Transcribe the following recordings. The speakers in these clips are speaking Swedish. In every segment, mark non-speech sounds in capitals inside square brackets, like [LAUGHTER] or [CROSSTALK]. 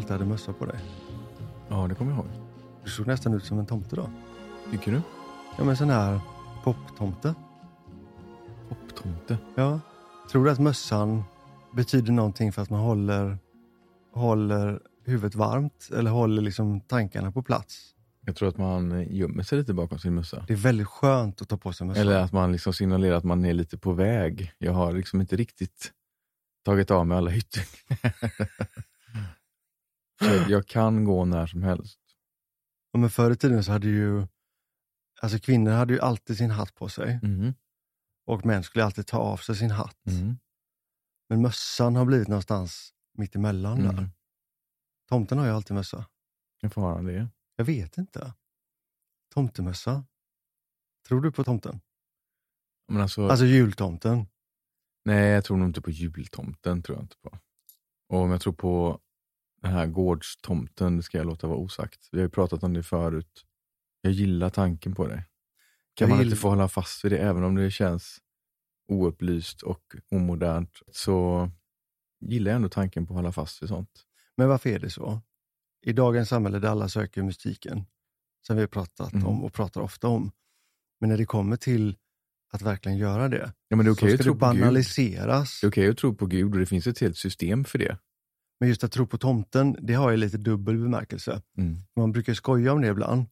alltid hade mössa på dig? Ja, det kommer jag ihåg. Du såg nästan ut som en tomte då. Tycker du? Ja, men sån här poptomte. Poptomte. Ja. Tror du att mössan betyder någonting för att man håller, håller huvudet varmt eller håller liksom tankarna på plats? Jag tror att man gömmer sig lite bakom sin mössa. Det är väldigt skönt att ta på sig mössan. Eller att man liksom signalerar att man är lite på väg. Jag har liksom inte riktigt tagit av mig alla hytter. [LAUGHS] Så jag kan gå när som helst. Ja, men förr i tiden så hade ju alltså kvinnor hade ju alltid sin hatt på sig Mm. och män skulle alltid ta av sig sin hatt. Mm. Men mössan har blivit någonstans mitt emellan där. Mm. Tomten har ju alltid mössa. Varför har han det? Jag vet inte. Tomtemössa. Tror du på tomten? Men alltså, Alltså jultomten. nej, jag tror nog inte på jultomten. tror jag inte på. Och om jag tror på den här gårdstomten, det ska jag låta vara osagt. Vi har ju pratat om det förut. Jag gillar tanken på det. Kan Jag man inte få hålla fast vid det, även om det känns oupplyst och omodernt, så gillar jag ändå tanken på att hålla fast vid sånt. Men varför är det så? I dagens samhälle där alla söker mystiken, som vi har pratat Mm. om och pratar ofta om. Men när det kommer till att verkligen göra det, Ja, men det är okej så ska det banaliseras. Det är okej att tro på Gud och det finns ett helt system för det. Men just att tro på tomten, det har ju lite dubbel bemärkelse. Mm. Man brukar skoja om det ibland.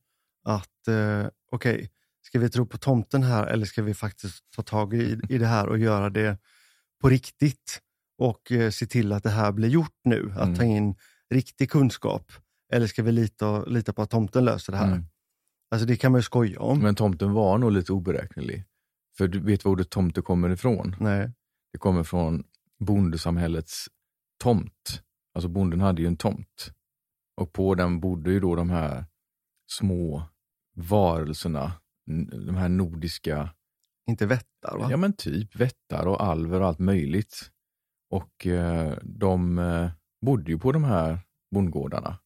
Att eh, okej, ska vi tro på tomten här eller ska vi faktiskt ta tag i, i det här och göra det på riktigt? Och eh, se till att det här blir gjort nu, att Mm. ta in riktig kunskap. Eller ska vi lita, lita på att tomten löser det här? Mm. Alltså det kan man ju skoja om. Men tomten var nog lite oberäknelig. För du vet var ordet tomte kommer ifrån? Nej. Det kommer från bondesamhällets tomt. Alltså bonden hade ju en tomt. Och på den bodde ju då de här små varelserna, de här nordiska, Inte vättar va? ja men typ vättar och alver och allt möjligt. Och eh, de eh, bodde ju på de här bondgårdarna.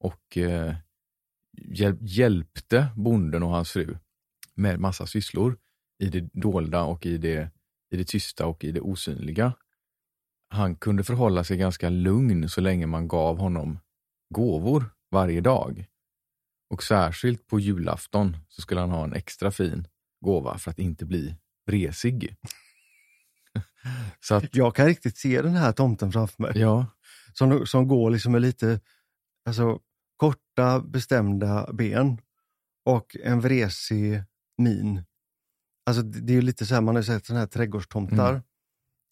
Och eh, hjälp, hjälpte bonden och hans fru med massa sysslor i det dolda och i det, i det tysta och i det osynliga. Han kunde förhålla sig ganska lugn så länge man gav honom gåvor varje dag. Och särskilt på julafton så skulle han ha en extra fin gåva för att inte bli vresig. [LAUGHS] så att, Jag kan riktigt se den här tomten framför mig. ja, Som, som går liksom med lite alltså, korta bestämda ben och en vresig min. Alltså det är ju lite så här, man har ju sett sådana här trädgårdstomtar. Mm.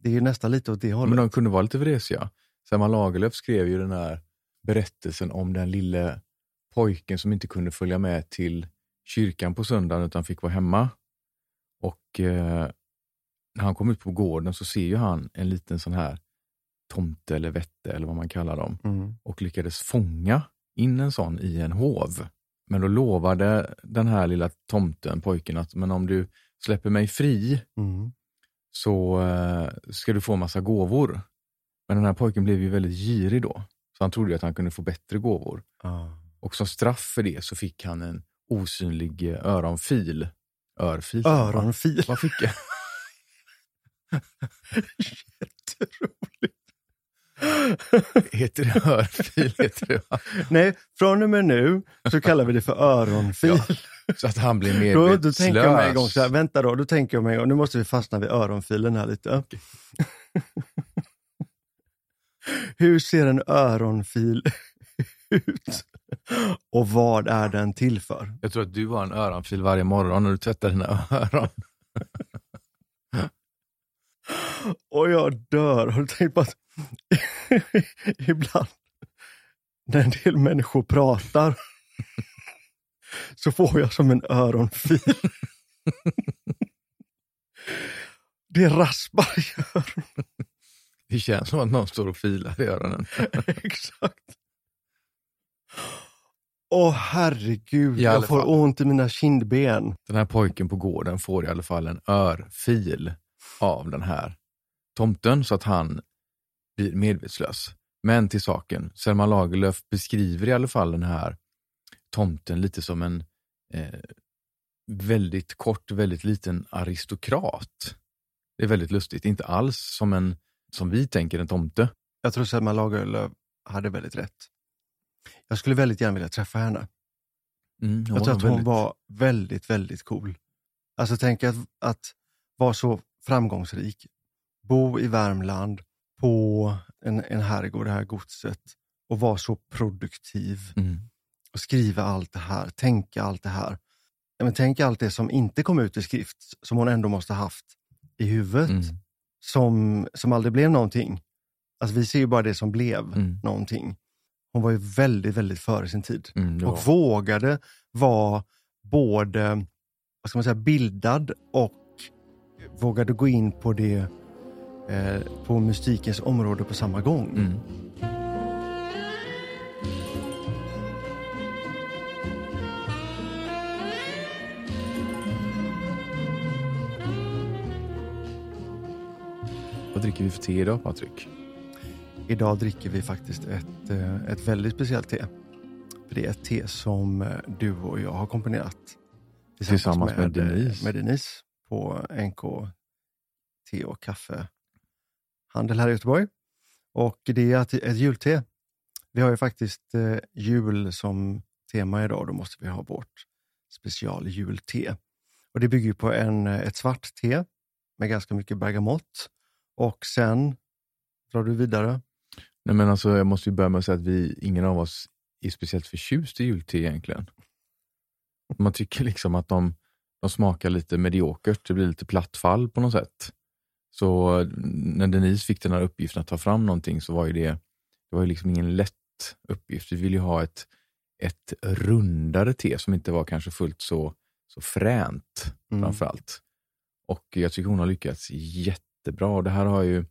Det är ju nästan lite åt det hållet. men de kunde vara lite vresiga. Selma Lagerlöf skrev ju den här berättelsen om den lille pojken som inte kunde följa med till kyrkan på söndagen utan fick vara hemma. Och eh, när han kom ut på gården så ser ju han en liten sån här tomte eller vätte eller vad man kallar dem Mm. och lyckades fånga in en sån i en hov. Men då lovade den här lilla tomten, pojken, att men om du släpper mig fri Mm. Så eh, ska du få massa gåvor. Men den här pojken blev ju väldigt girig då, så han trodde att han kunde få bättre gåvor. Ah. Och som straff för det så fick han en osynlig eh, öronfil. Örfil? Öronfil. Vad fick jag? Jätteroligt. Heter det örfil? Heter det? Nej, från och med nu så kallar vi det för öronfil. Ja, så att han Då, medvetslös. då tänker jag mig en gång så här, vänta då, då tänker jag mig en gång, nu måste vi fastna vid öronfilen här lite. [LAUGHS] Hur ser en öronfil [LAUGHS] ut? Och vad är den till för? Jag tror att du har en öronfil varje morgon när du tvättar dina [LAUGHS] öron. Och jag dör. Har du tänkt på att ibland när en del människor pratar så får jag som en öronfil. [LAUGHS] Det raspar i öronen. Det känns som att någon står och filar i öronen. [LAUGHS] Exakt. Åh herregud, I jag får fall. ont i mina kindben. Den här pojken på gården får i alla fall en örfil av den här tomten så att han blir medvetslös. Men till saken, Selma Lagerlöf beskriver i alla fall den här tomten lite som en eh, väldigt kort, väldigt liten aristokrat. Det är väldigt lustigt, inte alls som en som vi tänker en tomte. Jag tror Selma Lagerlöf hade väldigt rätt. Jag skulle väldigt gärna vilja träffa henne. Mm, Jag tror att hon väldigt- var väldigt, väldigt cool. Alltså tänk att, att vara så framgångsrik, bo i Värmland på en, en herrgård, det här godset och vara så produktiv Mm. Och skriva allt det här, tänka allt det här. Men tänk allt det som inte kom ut i skrift, som hon ändå måste ha haft i huvudet, Mm. som, som aldrig blev någonting. Alltså vi ser ju bara det som blev Mm. någonting. Hon var ju väldigt, väldigt före sin tid Mm, och vågade vara både vad ska man säga, bildad och vågade gå in på det eh, på mystikens område på samma gång. Mm. Vad dricker vi för te idag Patrik? Idag dricker vi faktiskt ett, eh, ett väldigt speciellt te. För det är ett te som eh, du och jag har komponerat Tillsammans med eh, Denise. med Denise på NK te och kaffehandel här i Göteborg. Och det är ett, ett julte. Vi har ju faktiskt eh, jul som tema idag. Då måste vi ha vårt special julte. Och det bygger på en, ett svart te med ganska mycket bergamott. Och sen drar du vidare. Nej men alltså jag måste ju börja med att säga att vi, ingen av oss är speciellt förtjust i julte egentligen. Man tycker liksom att de, de smakar lite mediokert, det blir lite platt fall på något sätt. Så när Denise fick den här uppgiften att ta fram någonting så var ju det, det var ju liksom ingen lätt uppgift. Vi ville ju ha ett, ett rundare te som inte var kanske fullt så, så fränt Mm. framförallt. Och jag tycker hon har lyckats jättebra. Det här har ju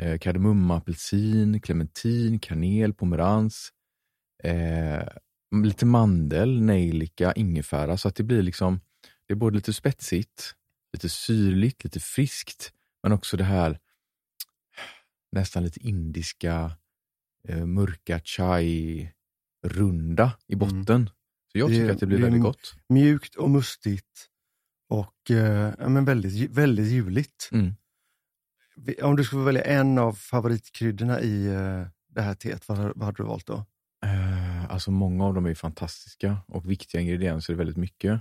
eh, kardemumma, apelsin, clementin, kanel, pomerans, eh, lite mandel, nejlika, ingefära. Så att det blir liksom, det är både lite spetsigt, lite syrligt, lite friskt, men också det här nästan lite indiska, eh, mörka chai-runda i botten. Så jag Det- tycker att det blir det väldigt gott. Mjukt och mustigt och eh, men väldigt, väldigt juligt. Mm. Om du skulle välja en av favoritkryddorna i eh, det här teet, vad, vad hade du valt då? Eh, alltså många av dem är fantastiska och viktiga ingredienser är väldigt mycket.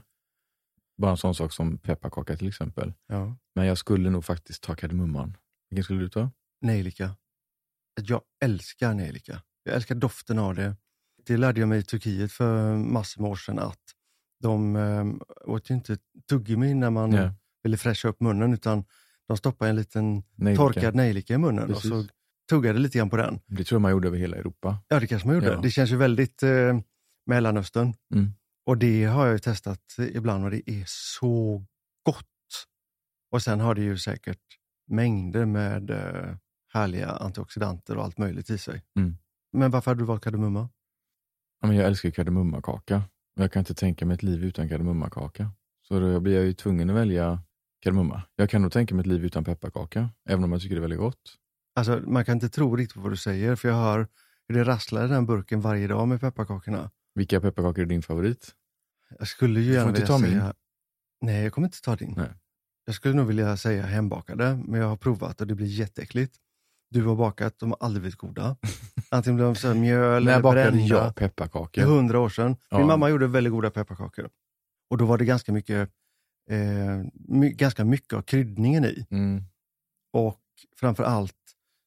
Bara en sån sak som pepparkaka till exempel. Ja. Men jag skulle nog faktiskt ta kardemumman. Vilken skulle du ta? Nejlika. Jag älskar nejlika. Jag älskar doften av det. Det lärde jag mig i Turkiet för massor med år sedan att de eh, åt ju inte tuggummi när man Ja. ville fräscha upp munnen utan de stoppade en liten Nejlika. torkad nejlika i munnen Precis. och så tuggade lite grann på den. Det tror jag man gjorde över hela Europa. Ja, det kanske man gjorde. Ja. Det känns ju väldigt eh, Mellanöstern. Mm. Och det har jag ju testat ibland och det är så gott. Och sen har det ju säkert mängder med eh, härliga antioxidanter och allt möjligt i sig. Mm. Men varför hade du valt kardemumma? Ja, men jag älskar kardemummakaka. Jag kan inte tänka mig ett liv utan kardemummakaka. Så då blir jag ju tvungen att välja kardemumma. Jag kan nog tänka mig ett liv utan pepparkaka, även om jag tycker det är väldigt gott. Alltså, man kan inte tro riktigt på vad du säger, för jag hör hur det rasslar i den burken varje dag med pepparkakorna. Vilka pepparkakor är din favorit? Jag skulle ju Du får gärna inte vilja ta min. säga... Nej, jag kommer inte ta din. Nej. Jag skulle nog vilja säga hembakade, men jag har provat och det blir jätteäckligt. Du har bakat, de har aldrig blivit goda. [LAUGHS] Antingen blir de så mjöl När eller bakade brända. jag Det pepparkakor? är hundra år sedan. Min Ja. mamma gjorde väldigt goda pepparkakor. Och då var det ganska mycket, eh, my, ganska mycket av kryddningen i. Mm. Och framför allt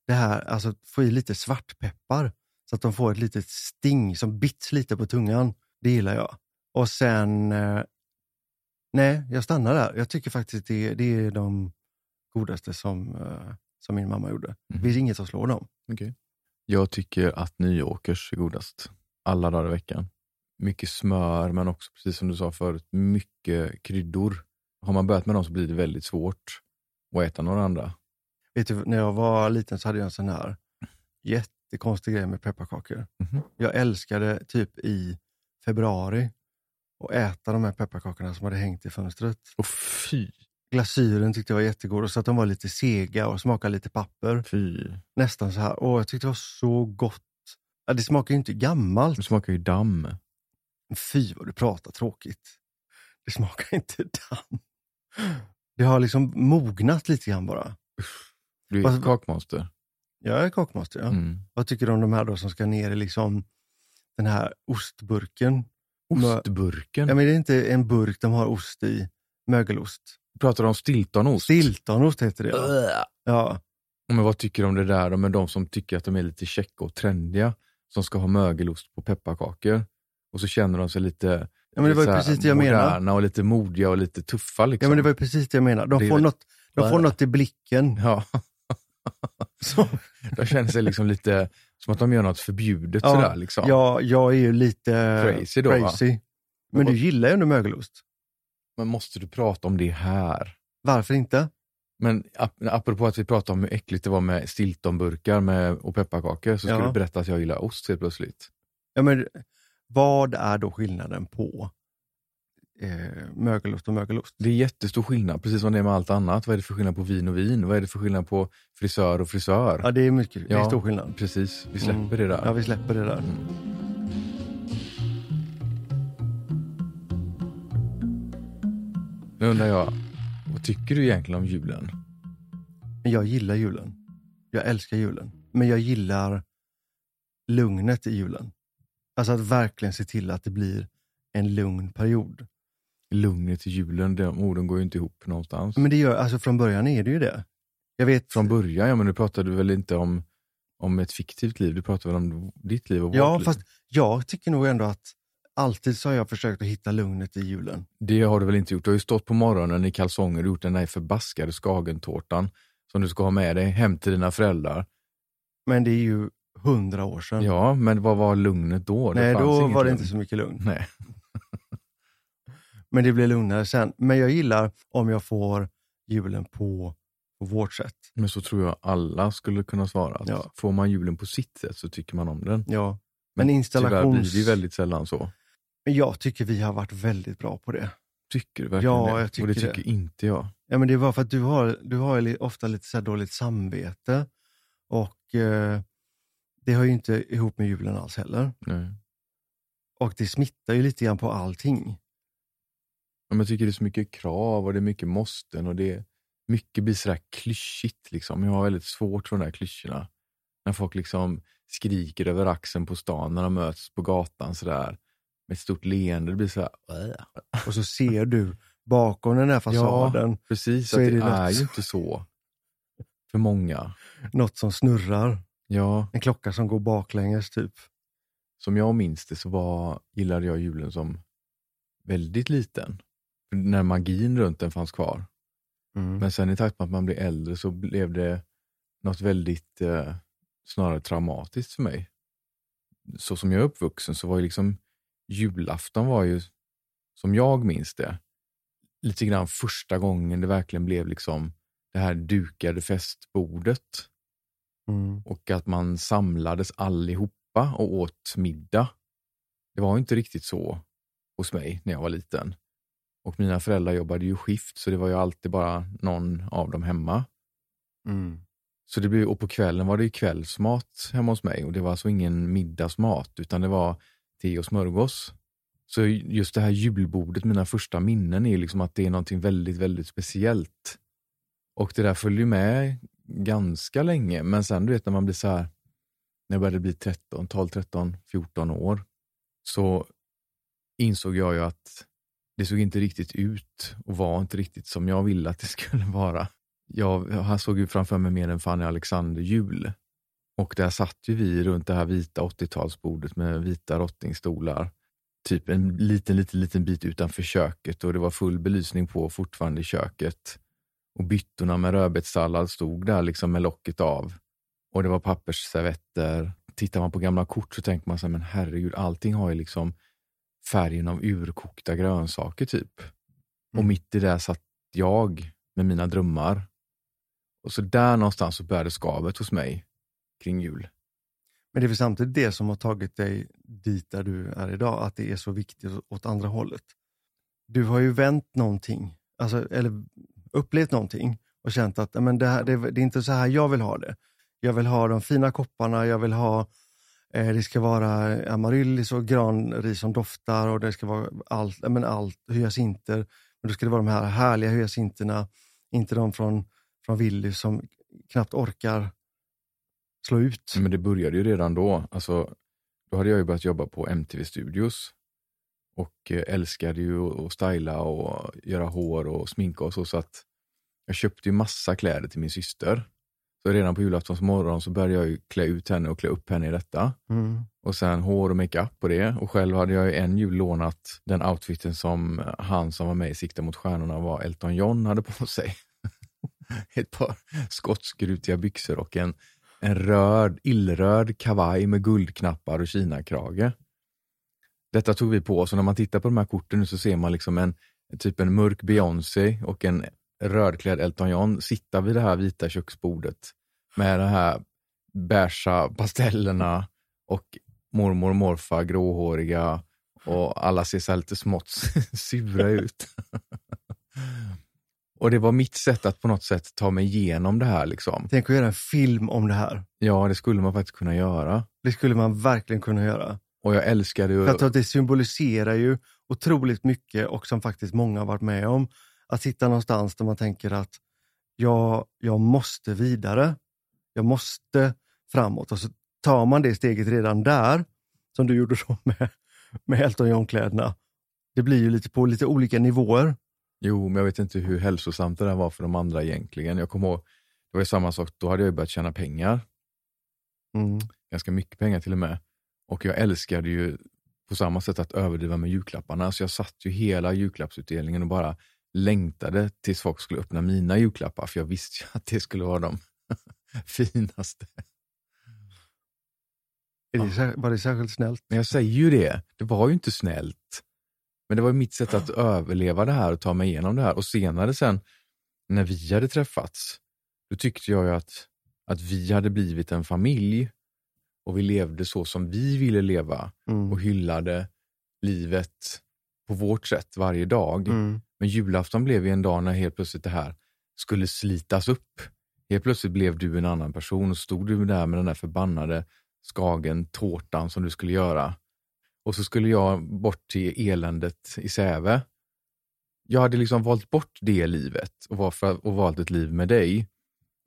det här, alltså få i lite svartpeppar. Så att de får ett litet sting som bits lite på tungan. Det gillar jag. Och sen, eh, nej, jag stannar där. Jag tycker faktiskt det, det är de godaste som, eh, som min mamma gjorde. Det Mhm. finns inget som slår dem. Okej. Jag tycker att Nyåkers är godast. Alla dagar i veckan. Mycket smör, men också precis som du sa förut, mycket kryddor. Har man börjat med dem så blir det väldigt svårt att äta några andra. Vet du, när jag var liten så hade jag en sån här jättekonstig grej med pepparkakor. Mhm. Jag älskade typ i februari att äta de här pepparkakorna som hade hängt i fönstret. Och fy, Glasyren tyckte jag var jättegod och så att de var lite sega och smakade lite papper. fy. Nästan så här. Åh, jag tyckte det var så gott. Ja, det smakar ju inte gammalt. Det smakar ju damm. Fy vad du pratar tråkigt. Det smakar inte damm. Det har liksom mognat lite grann bara. Du är Vad- kakmonster. Jag är kakmaster, ja. Mm. Vad tycker du om de här då som ska ner i liksom den här ostburken? Ostburken. Ja, men det är inte en burk de har ost i, mögelost. Pratar du om stiltonost? Stiltonost heter det. Ja. Ja. Men vad tycker du om det där då med de som tycker att de är lite käcka och trendiga, som ska ha mögelost på pepparkakor? Och så känner de sig lite, Ja, men det var ju precis det jag menade. och lite modiga och lite tuffa. ja, Liksom. men det var ju precis det jag menar. De Det får, väl- något, de får något i blicken. Ja, [LAUGHS] Så, de känner sig liksom lite som att de gör något förbjudet Ja, sådär. Liksom. ja, jag är ju lite Crazy då, va? crazy. Men du gillar ju ändå mögelost. Men måste du prata om det här? Varför inte? Men ap- apropå att vi pratade om hur äckligt det var med stiltonburkar med, och pepparkakor, så Ja. du berätta att jag gillar ost helt plötsligt. Ja, men, vad är då skillnaden på eh, mögelost och mögelost? Det är jättestor skillnad, precis som det är med allt annat. Vad är det för skillnad på vin och vin? Vad är det för skillnad på frisör och frisör? Ja, det är mycket. Det är Ja. stor skillnad. Precis, vi släpper Mm. det där. Ja, vi släpper det där. Mm. Nu undrar jag, vad tycker du egentligen om julen? Jag gillar julen. Jag älskar julen. Men jag gillar lugnet i julen. Alltså att verkligen se till att det blir en lugn period. Lugnet i julen, de orden går ju inte ihop någonstans. Men det gör, alltså från början är det ju det. Jag vet, Från början, ja men nu pratar du väl inte om, om ett fiktivt liv, du pratar väl om ditt liv och vårt ja liv? fast jag tycker nog ändå att alltid så har jag försökt att hitta lugnet i julen. Det har du väl inte gjort? Du har ju stått på morgonen i kalsonger och gjort den där förbaskade skagentårtan som du ska ha med dig hem till dina föräldrar. Men det är ju hundra år sedan. Ja, men vad var lugnet då? Det Nej, då var det lugn. inte så mycket lugn. Nej. Men det blir lugnare sen. Men jag gillar om jag får julen på, på vårt sätt. Men så tror jag alla skulle kunna svara. Att Ja. Får man julen på sitt sätt så tycker man om den. Ja. Men Tyvärr installations... blir det väldigt sällan så. Men jag tycker vi har varit väldigt bra på det. Tycker du verkligen Ja, det? jag tycker och det det. tycker inte jag. Ja, men det var för att du har, du har ofta lite så dåligt samvete. Och eh, det hör ju inte ihop med julen alls heller. Nej. Och det smittar ju lite grann på allting. Ja, Jag tycker det är så mycket krav och det är mycket måsten och det är mycket blir sådär klyschigt. Liksom. Jag har väldigt svårt för de där klyschorna. När folk liksom skriker över axeln på stan när de möts på gatan sådär med ett stort leende. Det blir sådär, äh. Och så ser du bakom den här fasaden precis, Så att är det, det är ju inte så för många. [LAUGHS] något som snurrar. Ja, En klocka som går baklänges typ. som jag minns det så var, gillade jag julen som väldigt liten. När magin runt den fanns kvar. Mm. Men sen i takt med att man blir äldre så blev det något väldigt eh, snarare traumatiskt för mig. Så som jag är uppvuxen så var ju liksom julafton var ju, som jag minns det, lite grann första gången det verkligen blev liksom det här dukade festbordet Mm. och att man samlades allihopa och åt middag. Det var inte riktigt så hos mig när jag var liten. Och mina föräldrar jobbade ju skift så det var ju alltid bara någon av dem hemma. Mm. Så det blev, och på kvällen var det ju kvällsmat hemma hos mig och det var alltså ingen middagsmat utan det var te och smörgås. Så just det här julbordet, mina första minnen är liksom att det är någonting väldigt, väldigt speciellt. Och det där följer med ganska länge, men sen du vet när man blir så här, när jag började bli 13, 12, 13, 14 år, så insåg jag ju att det såg inte riktigt ut och var inte riktigt som jag ville att det [LAUGHS] skulle vara. Jag, jag såg ju framför mig mer en Fanny Alexander-jul. Och där satt ju vi runt det här vita 80-talsbordet med vita rottingstolar. Typ en liten, liten, liten bit utanför köket och det var full belysning på fortfarande i köket. Och byttorna med rödbetssallad stod där liksom med locket av. Och det var pappersservetter. Tittar man på gamla kort så tänker man så här, men herregud, allting har ju liksom färgen av urkokta grönsaker typ. Och Mm. mitt i det satt jag med mina drömmar. Och så där någonstans så började skavet hos mig kring jul. Men det är väl samtidigt det som har tagit dig dit där du är idag, att det är så viktigt åt andra hållet. Du har ju vänt någonting, alltså, eller upplevt någonting och känt att men det, här, det, det är inte så här jag vill ha det. Jag vill ha de fina kopparna, jag vill ha, eh, det ska vara eh, amaryllis och granris som doftar och det ska vara allt, men allt hyacinter. Men då ska det vara de här härliga hyacinterna, inte de från, från Willys som knappt orkar slå ut. Men det började ju redan då. Alltså, då hade jag ju börjat jobba på MTV Studios och eh, älskade ju att styla och göra hår och sminka och så. så att jag köpte ju massa kläder till min syster. Så redan på julaftons morgon så började jag ju klä ut henne och klä upp henne i detta. Mm. Och sen hår och makeup på det. Och själv hade jag ju en jul lånat den outfiten som han som var med i Sikta mot stjärnorna var Elton John hade på sig. [LAUGHS] Ett par skottskrutiga byxor och en, en röd, illröd kavaj med guldknappar och kinakrage. Detta tog vi på oss och när man tittar på de här korten nu så ser man liksom en typ en mörk Beyoncé och en rödklädd Elton John sitta vid det här vita köksbordet med de här beiga pastellerna och mormor och morfar gråhåriga och alla ser så här lite smått [LAUGHS] sura ut. [LAUGHS] och det var mitt sätt att på något sätt ta mig igenom det här. Liksom. Tänk att göra en film om det här. Ja, det skulle man faktiskt kunna göra. Det skulle man verkligen kunna göra. Och jag älskade ju... För att det symboliserar ju otroligt mycket och som faktiskt många har varit med om. Att sitta någonstans där man tänker att jag, jag måste vidare. Jag måste framåt. Och så tar man det steget redan där, som du gjorde då [LAUGHS] med, med Elton John-kläderna. Det blir ju lite på lite olika nivåer. Jo, men jag vet inte hur hälsosamt det där var för de andra egentligen. Jag kommer ihåg, det var ju samma sak, då hade jag börjat tjäna pengar. Mm. Ganska mycket pengar till och med. Och jag älskade ju på samma sätt att överdriva med julklapparna. Så jag satt ju hela julklappsutdelningen och bara längtade tills folk skulle öppna mina julklappar. För jag visste ju att det skulle vara de [LAUGHS] finaste. Det, var det särskilt snällt? Men jag säger ju det, det var ju inte snällt. Men det var mitt sätt att överleva det här och ta mig igenom det här. Och senare sen, när vi hade träffats, då tyckte jag ju att, att vi hade blivit en familj och vi levde så som vi ville leva Mm. och hyllade livet på vårt sätt varje dag. Mm. Men julafton blev ju en dag när helt plötsligt det här skulle slitas upp. Helt plötsligt blev du en annan person och stod du där med den där förbannade skagen, tårtan som du skulle göra. Och så skulle jag bort till eländet i Säve. Jag hade liksom valt bort det livet och, var för, och valt ett liv med dig.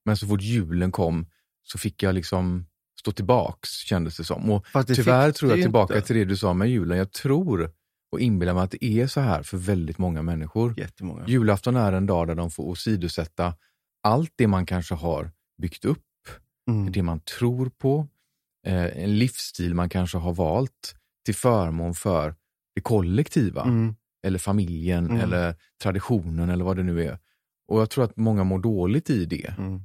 Men så fort julen kom så fick jag liksom stå tillbaks kändes det som. Och det tyvärr tror jag tillbaka inte. till det du sa med julen. Jag tror och inbillar mig att det är så här för väldigt många människor. Jättemånga. Julafton är en dag där de får åsidosätta allt det man kanske har byggt upp, Mm. det man tror på, eh, en livsstil man kanske har valt till förmån för det kollektiva, Mm. eller familjen, Mm. eller traditionen eller vad det nu är. Och jag tror att många mår dåligt i det. Mm.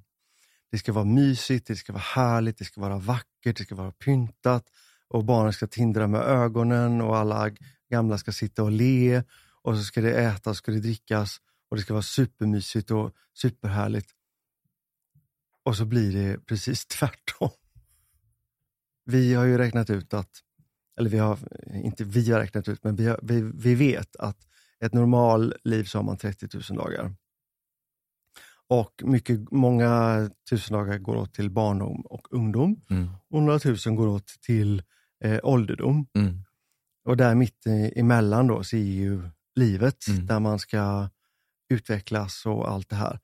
Det ska vara mysigt, det ska vara härligt, det ska vara vackert, det ska vara pyntat och barnen ska tindra med ögonen och alla gamla ska sitta och le och så ska det ätas, och det drickas och det ska vara supermysigt och superhärligt. Och så blir det precis [LAUGHS] tvärtom. Vi har ju räknat ut att, eller vi har, inte vi har räknat ut, men vi, har, vi, vi vet att ett normalliv så har man 30 000 dagar. Och mycket, många tusen dagar går åt till barndom och ungdom Mm. och några tusen går åt till eh, ålderdom. Mm. Och där mitt i- emellan då så är ju livet Mm. där man ska utvecklas och allt det här.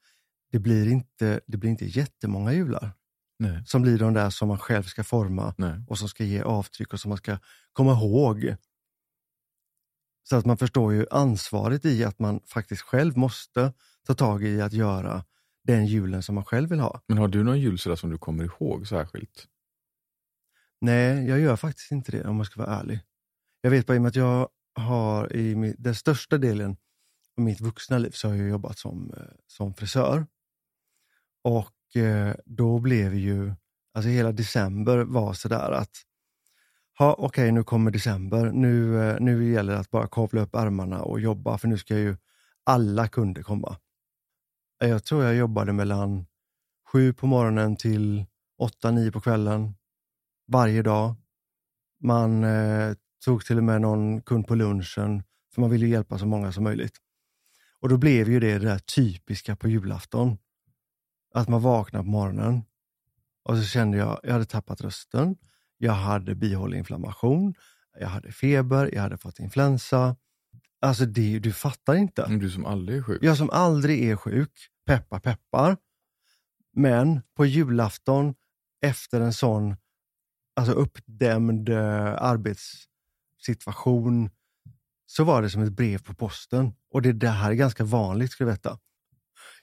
Det blir inte, det blir inte jättemånga jular Nej. som blir de där som man själv ska forma Nej. och som ska ge avtryck och som man ska komma ihåg. Så att man förstår ju ansvaret i att man faktiskt själv måste ta tag i att göra den julen som man själv vill ha. Men har du någon jul sådär som du kommer ihåg särskilt? Nej, jag gör faktiskt inte det om jag ska vara ärlig. Jag vet bara i och med att jag har i den största delen av mitt vuxna liv så har jag jobbat som, eh, som frisör. Och eh, då blev ju, alltså hela december var sådär att, ha okej nu kommer december, nu, eh, nu gäller det att bara kavla upp ärmarna och jobba för nu ska ju alla kunder komma. Jag tror jag jobbade mellan sju på morgonen till åtta, nio på kvällen varje dag. Man eh, tog till och med någon kund på lunchen, för man ville hjälpa så många som möjligt. Och då blev ju det det där typiska på julafton. Att man vaknar på morgonen och så kände jag, jag hade tappat rösten, jag hade bihåleinflammation, jag hade feber, jag hade fått influensa. Alltså det, du fattar inte. Du som aldrig är sjuk? Jag som aldrig är sjuk, peppar peppar. Men på julafton efter en sån alltså uppdämd eh, arbetssituation så var det som ett brev på posten. Och det, det här är ganska vanligt, ska du veta.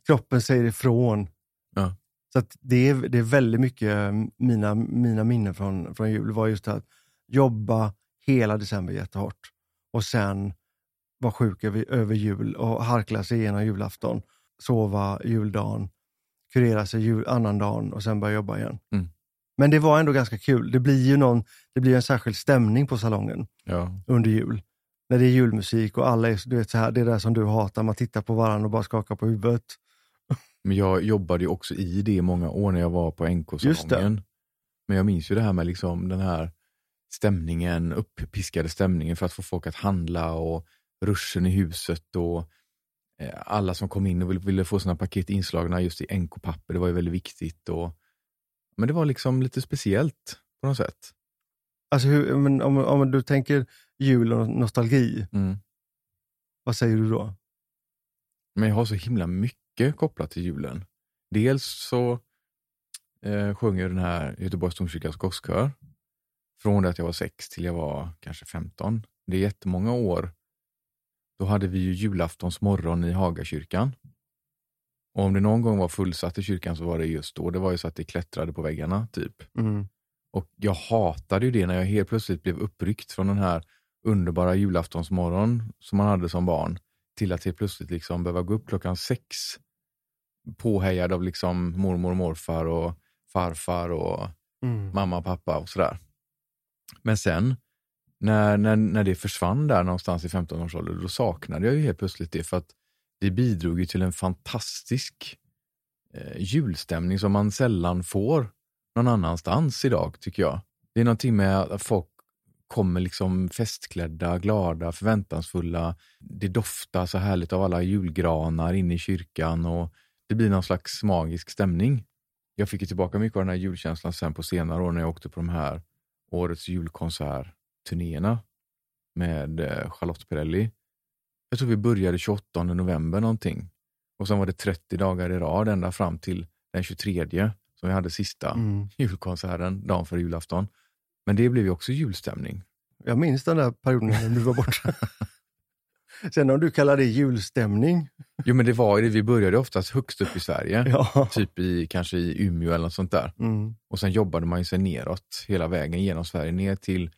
Kroppen säger ifrån. Ja. Så det, är, det är väldigt mycket eh, mina, mina minnen från, från jul var just att jobba hela december jättehårt och sen vara sjuk över, över jul och harkla sig igenom julafton, sova juldagen, kurera sig jul, annandagen och sen börja jobba igen. Mm. Men det var ändå ganska kul. Det blir ju någon, det blir en särskild stämning på salongen Ja. under jul. När det är julmusik och alla är, du vet, så här, det är det som du hatar, man tittar på varandra och bara skakar på huvudet. Men jag jobbade ju också i det i många år när jag var på NK-salongen. Men jag minns ju det här med liksom den här stämningen, uppiskade stämningen för att få folk att handla och ruschen i huset och alla som kom in och ville, ville få sina paket inslagna just i NK-papper. Det var ju väldigt viktigt. Och, men det var liksom lite speciellt på något sätt. Alltså hur, men om, om du tänker jul och nostalgi, Mm. vad säger du då? Men jag har så himla mycket kopplat till julen. Dels så eh, jag den här Göteborgs Domkyrkas gosskör. Från det att jag var sex till jag var kanske 15. Det är jättemånga år. Då hade vi ju julaftons morgon i Hagakyrkan. Och om det någon gång var fullsatt i kyrkan så var det just då. Det var ju så att det klättrade på väggarna typ. Mm. Och jag hatade ju det när jag helt plötsligt blev uppryckt från den här underbara julaftonsmorgon som man hade som barn till att helt plötsligt liksom behöva gå upp klockan sex påhejad av liksom mormor och morfar och farfar och Mm. mamma och pappa och sådär. Men sen när, när, när det försvann där någonstans i 15 års ålder, då saknade jag ju helt plötsligt det för att det bidrog ju till en fantastisk eh, julstämning som man sällan får någon annanstans idag tycker jag. Det är någonting med att folk kommer liksom festklädda, glada, förväntansfulla. Det doftar så härligt av alla julgranar inne i kyrkan och det blir någon slags magisk stämning. Jag fick ju tillbaka mycket av den här julkänslan sen på senare år när jag åkte på de här årets julkonsertturnéerna med eh, Charlotte Perrelli. Jag tror vi började 28 november någonting. Och sen var det 30 dagar i rad ända fram till den 23 som vi hade sista Mm. [LAUGHS] julkonserten dagen före julafton. Men det blev ju också julstämning. Jag minns den där perioden när du var borta. [LAUGHS] Sen om du kallar det julstämning, Jo men det var ju det, vi började oftast högst upp i Sverige. ja. Typ i, kanske i Umeå eller något sånt där. Mm. Och sen jobbade man ju sig neråt hela vägen genom Sverige ner till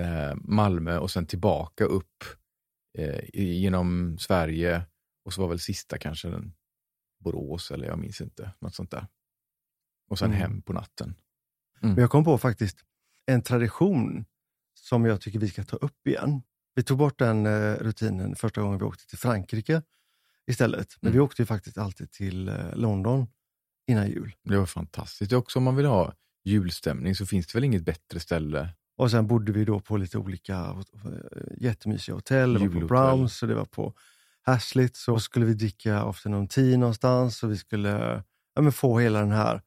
eh, Malmö och sen tillbaka upp eh, genom Sverige. Och så var väl sista kanske den Borås eller jag minns inte, något sånt där. Och sen Mm. hem på natten. Men jag kom på faktiskt en tradition som jag tycker vi ska ta upp igen. Vi tog bort den eh, rutinen första gången vi åkte till Frankrike istället. Men Mm. vi åkte ju faktiskt alltid till eh, London innan jul. Det var fantastiskt. Också om man vill ha julstämning så finns det väl inget bättre ställe. Och sen bodde vi då på lite olika eh, jättemysiga hotell. Det var på. Browns och det var på Haslett. Så skulle vi dricka afternoon tea någonstans och vi skulle ja, men få hela den här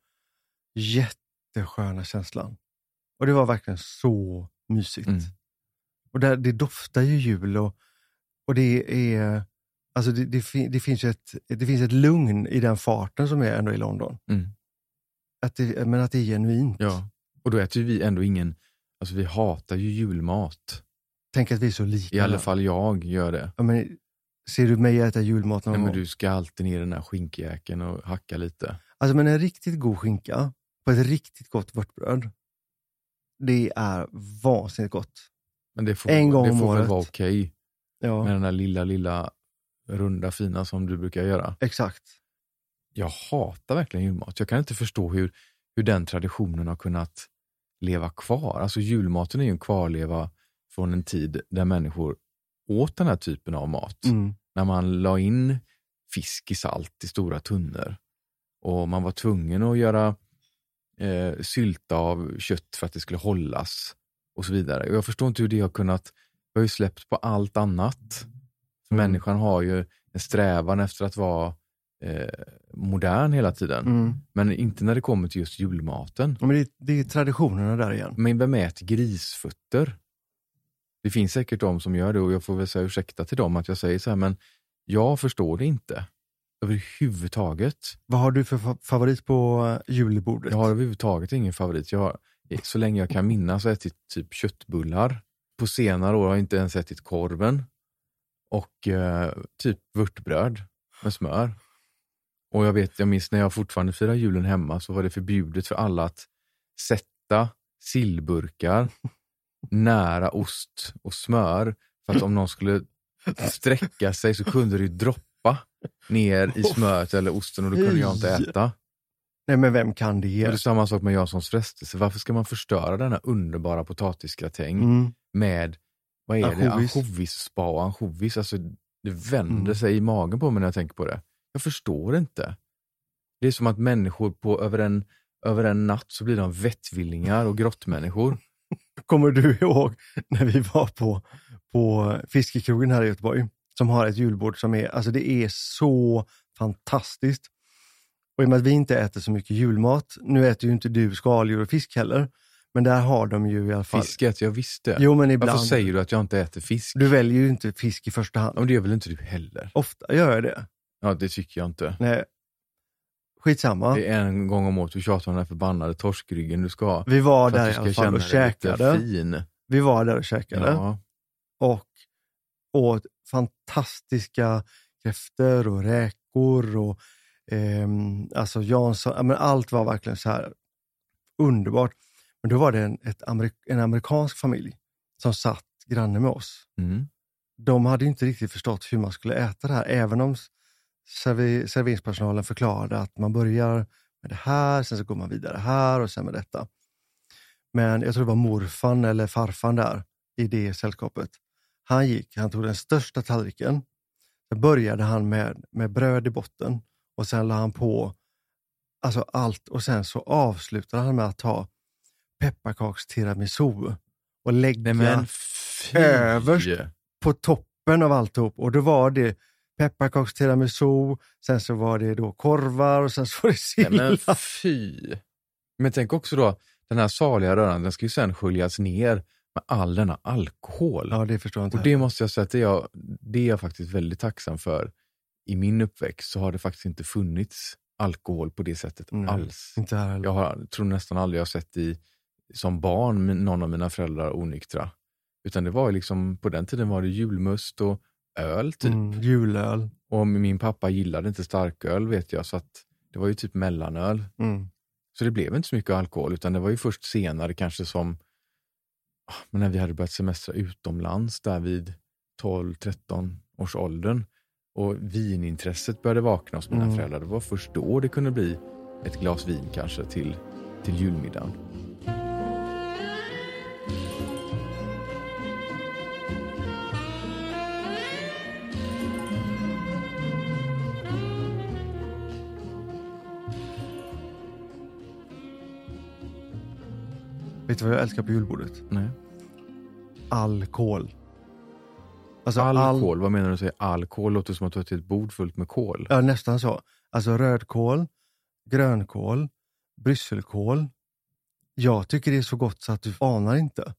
jättesköna känslan. Och det var verkligen så mysigt. Mm. Och där, det doftar ju jul och, och det är Alltså det, det, fin- det, finns ett, det finns ett lugn i den farten som är ändå i London. Mm. Att det, men att det är genuint. Ja. Och då äter vi ändå ingen, alltså vi hatar ju julmat. Tänk att vi är så lika. I alla fall jag gör det. Ja, men, ser du mig äta julmat någon Nej, men gång? du ska alltid ner i den här skinkjäkeln och hacka lite. Alltså men en riktigt god skinka på ett riktigt gott vörtbröd. Det är vansinnigt gott. Men det får, En gång det om får väl året. vara okej Ja, med den där lilla, lilla runda fina som du brukar göra. exakt. Jag hatar verkligen julmat. Jag kan inte förstå hur, hur den traditionen har kunnat leva kvar. Alltså julmaten är ju en kvarleva från en tid där människor åt den här typen av mat. Mm. När man la in fisk i salt i stora tunnor och man var tvungen att göra eh, sylta av kött för att det skulle hållas och så vidare. Och jag förstår inte hur det har kunnat, vi har ju släppt på allt annat. För Mm. Människan har ju en strävan efter att vara eh, modern hela tiden. Mm. Men inte när det kommer till just julmaten. Ja, Men det, det är traditionerna där igen. Men vem äter grisfötter? Det finns säkert de som gör det och jag får väl säga ursäkta till dem att jag säger så här, men jag förstår det inte. överhuvudtaget. Vad har du för fa- favorit på eh, julbordet? Jag har överhuvudtaget ingen favorit. Jag har, så länge jag kan minnas ätit typ köttbullar. På senare år har jag inte ens ätit korven. Och eh, typ vörtbröd med smör. Och jag vet, jag minns när jag fortfarande firar julen hemma så var det förbjudet för alla att sätta sillburkar [LAUGHS] nära ost och smör. För att om någon skulle sträcka sig så kunde det ju droppa ner i smöret eller osten och då kunde jag inte äta. Nej men vem kan det det? är samma sak med Janssons frestelse. Varför ska man förstöra denna underbara potatisgratäng Mm. med vad är det? Ansjovis. Ansjovisspa och ansjovis. Alltså, det vänder Mm. sig i magen på mig när jag tänker på det. Jag förstår inte. Det är som att människor på över en, över en natt så blir de vettvillingar och grottmänniskor. [LAUGHS] Kommer du ihåg när vi var på, på Fiskekrogen här i Göteborg? Som har ett julbord som är, alltså det är så fantastiskt. Och i och med att vi inte äter så mycket julmat, nu äter ju inte du skaldjur och fisk heller, men där har de ju i alla fall... Fisk äter jag visst det. Jo men ibland. Varför säger du att jag inte äter fisk? Du väljer ju inte fisk i första hand. men det gör väl inte du heller? Ofta gör jag det. Ja, det tycker jag inte. Nej. Skitsamma. Det är en gång om året du tjatar om den här förbannade torskryggen du ska ha. Vi var där i alla fall och käkade. fin. Vi var där och käkade. Ja. och åt fantastiska kräftor och räkor och ehm, alltså Jansson, ja, men allt var verkligen så här underbart. Men då var det en, amerik en amerikansk familj som satt granne med oss. Mm. De hade inte riktigt förstått hur man skulle äta det här, även om servi serveringspersonalen förklarade att man börjar med det här, sen så går man vidare här och sen med detta. Men jag tror det var morfan eller farfan där i det sällskapet. Han gick, han tog den största tallriken. Sen började han med, med bröd i botten och sen la han på alltså allt och sen så avslutade han med att ta pepparkaks-tiramisu och lägga Nej! Överst. på toppen av alltihop. Och då var det pepparkaks-tiramisu, sen så var det då korvar och sen så var det [LAUGHS] Nej, men sill. fy! Men tänk också då, den här saliga röran, den ska ju sen sköljas ner med all denna alkohol. Ja, det förstår jag inte. Och det måste jag säga att det är, jag, det är jag faktiskt väldigt tacksam för. I min uppväxt så har det faktiskt inte funnits alkohol på det sättet Nej. alls. Inte här heller. Jag har, tror nästan aldrig jag har sett i, som barn med någon av mina föräldrar onyktra. Utan det var ju liksom, på den tiden var det julmust och öl typ. Mm, julöl. Och min pappa gillade inte starköl vet jag, så att det var ju typ mellanöl. Mm. Så det blev inte så mycket alkohol, utan det var ju först senare kanske som ah, men när vi hade börjat semestra utomlands där vid 12-13 års åldern och vinintresset började vakna hos mina Mm. föräldrar. Det var först då det kunde bli ett glas vin kanske till, till julmiddagen. Vet du vad jag älskar på julbordet? Nej. Alkohol. Alltså Alkohol, vad menar du säger alkohol? Låter som att du har ett bord fullt med kol. Ja, nästan så. Alltså rödkål, grönkål, brysselkål. Jag tycker det är så gott så att du anar inte.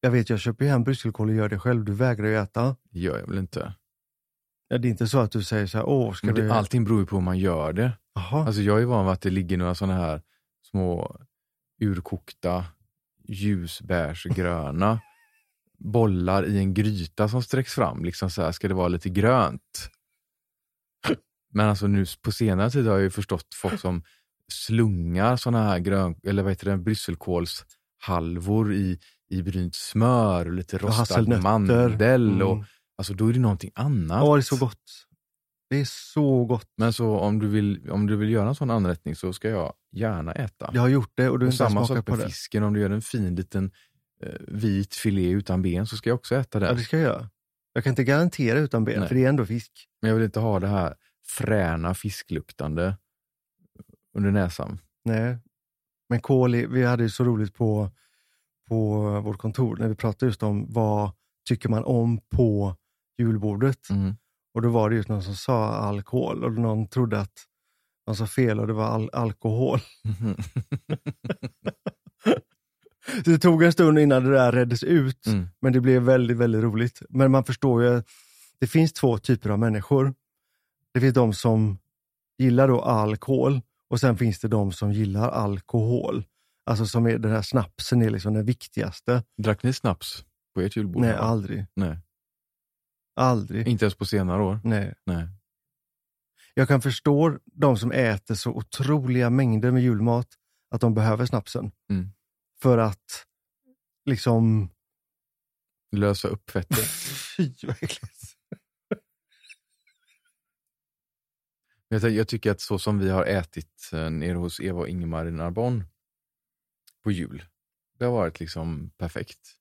Jag vet, jag köper hem brysselkål och gör det själv. Du vägrar ju äta. Gör jag väl inte. Ja, det är inte så att du säger så här, åh, ska Men vi... det, allting beror ju på hur man gör det. Jaha. Alltså jag är van vid att det ligger några sådana här små urkokta ljusbärsgröna bollar i en gryta som sträcks fram. Liksom så här, ska det vara lite grönt? Men alltså nu på senare tid har jag ju förstått folk som slungar sådana här grön, eller vad heter det, brysselkålshalvor i, i brynt smör och lite rostad mandel. Och, Mm. alltså då är det någonting annat. Åh, det är så gott. Det är så gott. Men så om du, vill, om du vill göra en sån anrättning så ska jag gärna äta. Jag har gjort det och du har inte samma sak på med fisken, om du gör en fin liten eh, vit filé utan ben så ska jag också äta Ja, den. det ska jag göra. Jag kan inte garantera utan ben, Nej. för det är ändå fisk. Men jag vill inte ha det här fräna fiskluktande under näsan. Nej. Men är- vi hade ju så roligt på, på vårt kontor när vi pratade just om vad tycker man om på julbordet. Mm. Och då var det just någon som sa alkohol och någon trodde att man sa fel och det var al alkohol. [LAUGHS] Så det tog en stund innan det där reddes ut, Mm. men det blev väldigt, väldigt roligt. Men man förstår ju att det finns två typer av människor. Det finns de som gillar då alkohol och sen finns det de som gillar alkohol. Alltså som är den här snapsen är liksom den viktigaste. Drack ni snaps på ert julbord? Nej, aldrig. Nej. Aldrig. Inte ens på senare år? Nej. Nej. Jag kan förstå de som äter så otroliga mängder med julmat att de behöver snapsen. Mm. För att liksom... Lösa upp fettet. [LAUGHS] Fy vad äckligt. Jag, jag tycker att så som vi har ätit eh, nere hos Eva och Ingemar i Narbonne på jul, det har varit liksom perfekt.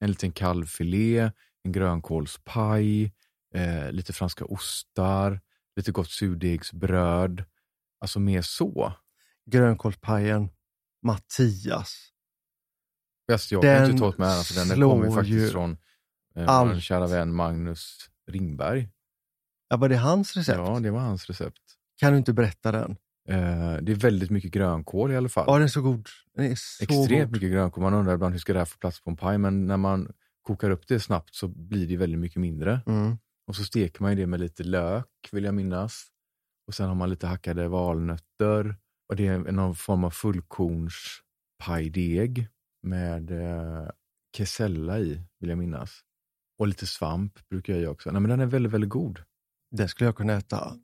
En liten kalvfilé, en grönkålspaj, eh, lite franska ostar, lite gott surdegsbröd. Alltså mer så. Grönkålspajen, Mattias. Bäst jag kan Den inte ta åt mig äran för den. Den kommer ju faktiskt från eh, allt. kära vän Magnus Ringberg. Ja, var det hans recept? Ja, det var hans recept. Kan du inte berätta den? Eh, det är väldigt mycket grönkål i alla fall. Ja, den är så god. Den är så extremt god. mycket grönkål. Man undrar ibland hur ska det här få plats på en paj, men när man kokar upp det snabbt så blir det väldigt mycket mindre. Mm. Och så steker man ju det med lite lök, vill jag minnas. Och sen har man lite hackade valnötter. Och det är någon form av fullkornspajdeg med eh, kesella i, vill jag minnas. Och lite svamp brukar jag göra också. Nej, men den är väldigt, väldigt god. Den skulle jag kunna äta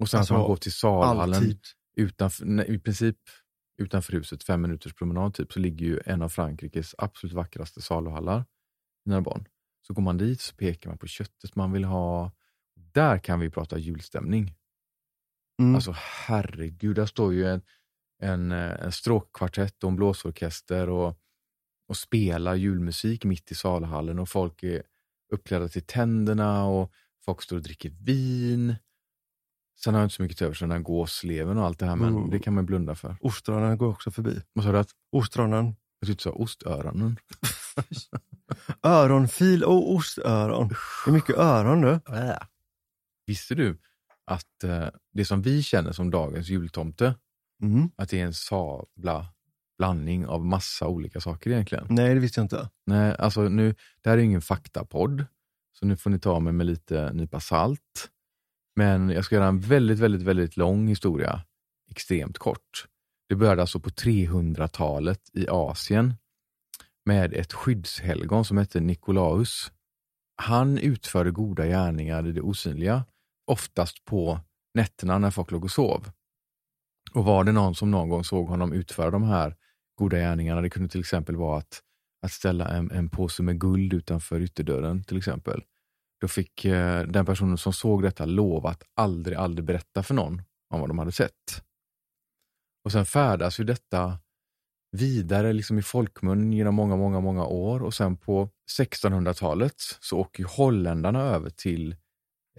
Och sen Alltså, så man går till salhallen alltid. utanför, nej, i princip utanför huset, fem minuters promenad typ, så ligger ju en av Frankrikes absolut vackraste saluhallar i Narbonne. Så går man dit så pekar man på köttet man vill ha. Där kan vi prata julstämning. Mm. Alltså herregud, där står ju en, en, eh, en stråkkvartett och en blåsorkester och, och spelar julmusik mitt i salhallen och folk är uppklädda till tänderna och folk står och dricker vin. Sen har jag inte så mycket till övers för den här gåsleven och allt det här, men Mm. det kan man blunda för. Ostronen går också förbi. Vad sa du? att- Ostronen. Jag tyckte du sa ostöronen. [LAUGHS] Öronfil och ostöron. Det är mycket öron du. Visste du att eh, det som vi känner som dagens jultomte, Mm. att det är en sabla blandning av massa olika saker egentligen? Nej, det visste jag inte. Nej, alltså nu, det här är ju ingen faktapodd, så nu får ni ta mig med lite nypa salt. Men jag ska göra en väldigt, väldigt, väldigt lång historia, extremt kort. Det började alltså på 300-talet i Asien med ett skyddshelgon som hette Nikolaus. Han utförde goda gärningar i det osynliga, oftast på nätterna när folk låg och sov. Och var det någon som någon gång såg honom utföra de här goda gärningarna, det kunde till exempel vara att, att ställa en, en påse med guld utanför ytterdörren till exempel. Då fick eh, den personen som såg detta lova att aldrig, aldrig berätta för någon om vad de hade sett. Och sen färdas ju detta vidare liksom i folkmun genom många, många, många år och sen på 1600-talet så åker holländarna över till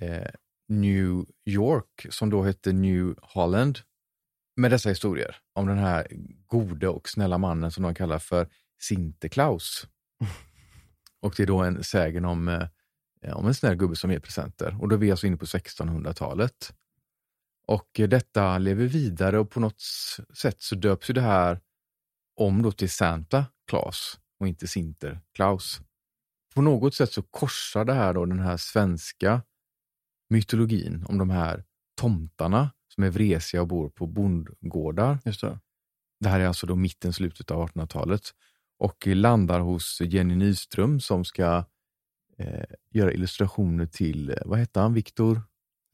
eh, New York som då hette New Holland med dessa historier om den här gode och snälla mannen som de kallar för Sinterklaus. [LAUGHS] Och det är då en sägen om, eh, om en snäll gubbe som ger presenter. Och då är vi alltså inne på 1600-talet. Och eh, detta lever vidare och på något sätt så döps ju det här om då till Santa Claus och inte Sinterklaus. På något sätt så korsar det här då den här svenska mytologin om de här tomtarna som är vresiga och bor på bondgårdar. Just det. Det här är alltså då mitten, slutet av 1800-talet och landar hos Jenny Nyström som ska eh, göra illustrationer till, eh, vad hette han, Viktor?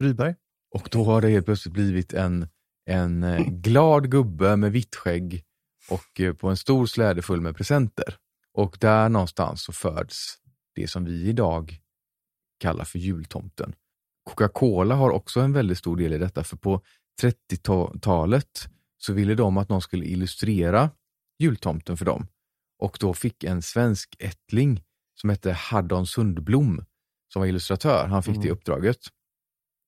Rydberg. Och då har det helt plötsligt blivit en, en eh, glad gubbe med vitt skägg och eh, på en stor släde full med presenter. Och där någonstans så föds det som vi idag kallar för jultomten. Coca-Cola har också en väldigt stor del i detta, för på 30-talet så ville de att någon skulle illustrera jultomten för dem. Och då fick en svensk ättling som hette Haddon Sundblom som var illustratör, han fick det Mm. uppdraget.